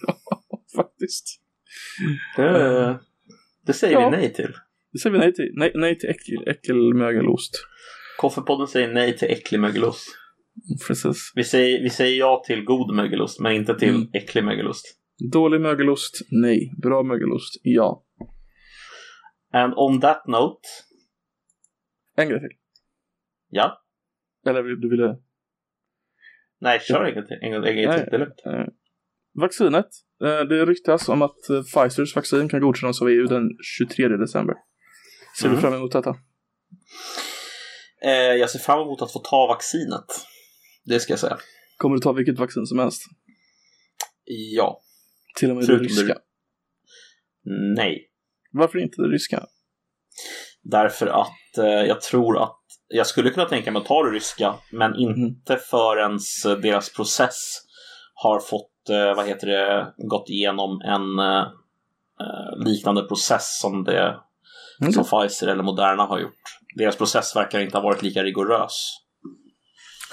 [LAUGHS] Faktiskt. Det, det säger Ja. vi nej till. Det säger vi nej till. Nej, nej till äckel, äckelmögelost. Koffepodden säger nej till äcklig mögelost. Precis. Vi säger, vi säger ja till god mögelost, men inte till Mm. äcklig mögelost. Dålig mögelost, nej. Bra mögelost, ja. And on that note, En grej till. ja. Eller du ville... Nej, kör en gång till. En gång till. Det är lugnt. Eh, vaccinet. Eh, det ryktas om att eh, Pfizers vaccin kan godkännas av EU den 23 december. Ser Mm. du fram emot detta? Jag ser fram emot att få ta vaccinet. Det ska jag säga. Kommer du ta vilket vaccin som helst? Ja. Till och med det Förutom ryska? det- Nej. Varför inte det ryska? Därför att eh, jag tror att jag skulle kunna tänka mig att ta det ryska, men inte förrän deras process har fått, eh, vad heter det, gått igenom en eh, eh, liknande process som det Mm. som Pfizer eller Moderna har gjort. Deras process verkar inte ha varit lika rigorös.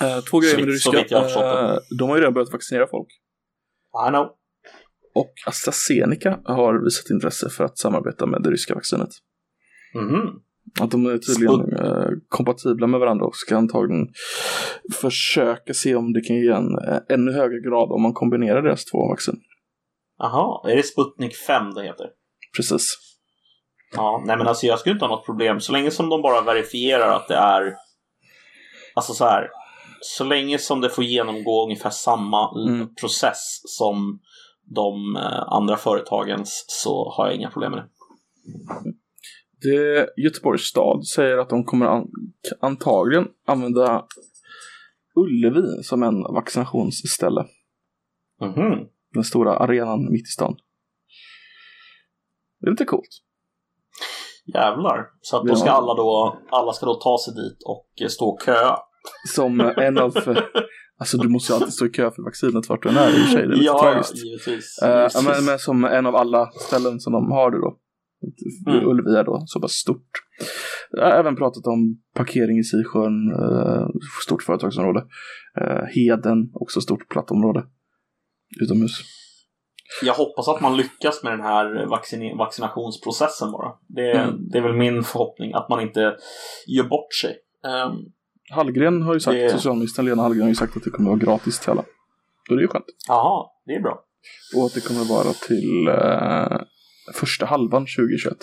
Eh, två grejer med det ryska. Eh, de har ju redan börjat vaccinera folk. I know. Och AstraZeneca har visat intresse för att samarbeta med det ryska vaccinet. Mhm. Att de är tydligen eh, kompatibla med varandra och ska antagligen försöka se om det kan ge en ännu högre grad om man kombinerar deras två vaccin. Aha, är det Sputnik 5 det heter? Precis. Ja, nej men alltså jag skulle inte ha något problem så länge som de bara verifierar att det är Alltså så här Så länge som det får genomgå ungefär samma Mm. process som de eh, andra företagens så har jag inga problem med det. Det, Göteborgs stad säger att de kommer an, antagligen använda Ullevi som en vaccinationsställe. Mhm. Den stora arenan mitt i stan. Det är lite coolt. Jävlar. Så att då ska alla då alla ska då ta sig dit och eh, stå och köa. Som en av... Alltså du måste ju alltid stå i kö för vaccinet vart du än är i och för sig. Det är lite ja, tragiskt. givetvis. Eh, givetvis. men, men som en av alla ställen som de har det då. Mm. Ullevi är då så pass stort. Jag har även pratat om parkering i Sisjön, eh, stort företagsområde. Eh, Heden, också stort platt område. Utomhus. Jag hoppas att man lyckas med den här vaccinationsprocessen bara. Det, Mm. det är väl min förhoppning att man inte gör bort sig. Ehm, Hallgren har ju sagt, Det- socialministern Lena Hallgren har ju sagt att det kommer att vara gratis till alla. Det är ju skönt. Jaha, det är bra. Och att det kommer att vara till eh, första halvan 2021.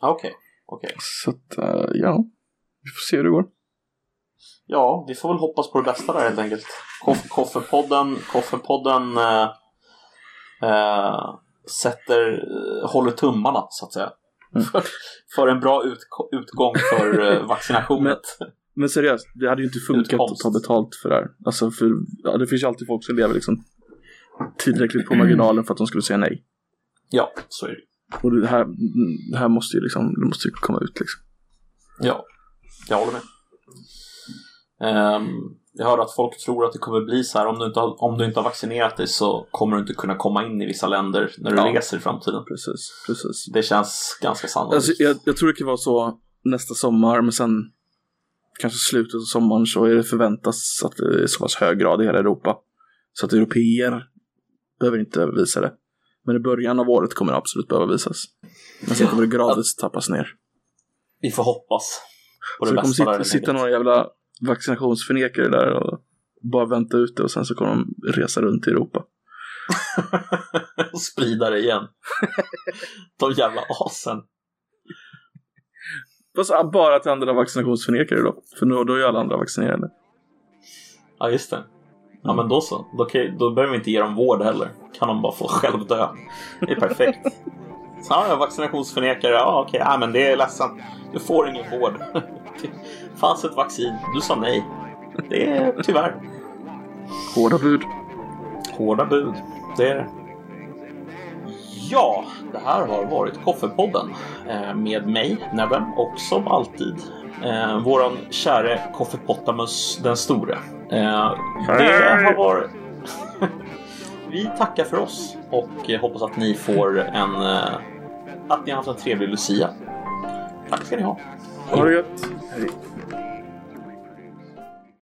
Ja, Okej, okej. Så att, eh, ja. Vi får se hur det går. Ja, vi får väl hoppas på det bästa där helt enkelt. Koff- Koffepodden, Koffepodden eh, eh, sätter, eh, håller tummarna så att säga. Mm. För, [LAUGHS] för en bra ut, utgång för eh, [LAUGHS] vaccinationet. Men seriöst, det hade ju inte funkat att ta betalt för det här. Alltså för, ja, det finns ju alltid folk som lever liksom tillräckligt på marginalen för att de skulle säga nej. Ja, så är det. Och det här, det här måste ju liksom, det måste ju komma ut liksom. Ja, jag håller med. Ehm, jag hörde att folk tror att det kommer bli så här om du, inte har, om du inte har vaccinerat dig så kommer du inte kunna komma in i vissa länder när du Ja. reser i framtiden. Precis, precis. Det känns ganska sannolikt. Alltså, jag, jag tror det kan vara så nästa sommar, men sen kanske slutet av sommaren så är det förväntas att det är så pass hög grad i hela Europa. Så att europeer behöver inte visa det. Men i början av året kommer det absolut behöva visas. Men sen kommer det gradvis tappas ner. Vi får hoppas på det Så det kommer sitta, sitta några jävla vaccinationsförnekare där och bara vänta ut det och sen så kommer de resa runt i Europa. [LAUGHS] och sprida det igen. [LAUGHS] De jävla asen. Fast bara till andra vaccinationsförnekare då. För då, då är ju alla andra vaccinerade. Ja, just det. Ja, men då så. Då, kan, då behöver vi inte ge dem vård heller. Kan de bara få själv dö. Det är perfekt. [LAUGHS] Så, ja, vaccinationsförnekare. Ja, okej. Ja, men det är ledsamt. Du får ingen vård. Det [LAUGHS] fanns ett vaccin. Du sa nej. Det är tyvärr Hårda bud. hårda bud. Det är det. Ja, det här har varit Koffepodden eh, med mig, Nebben, och som alltid eh, våran käre Koffepottamus den store. Eh, det har varit... [LAUGHS] Vi tackar för oss och hoppas att ni får en... Eh, att ni har haft en trevlig Lucia. Tack ska ni ha. Ha det gött. Hej.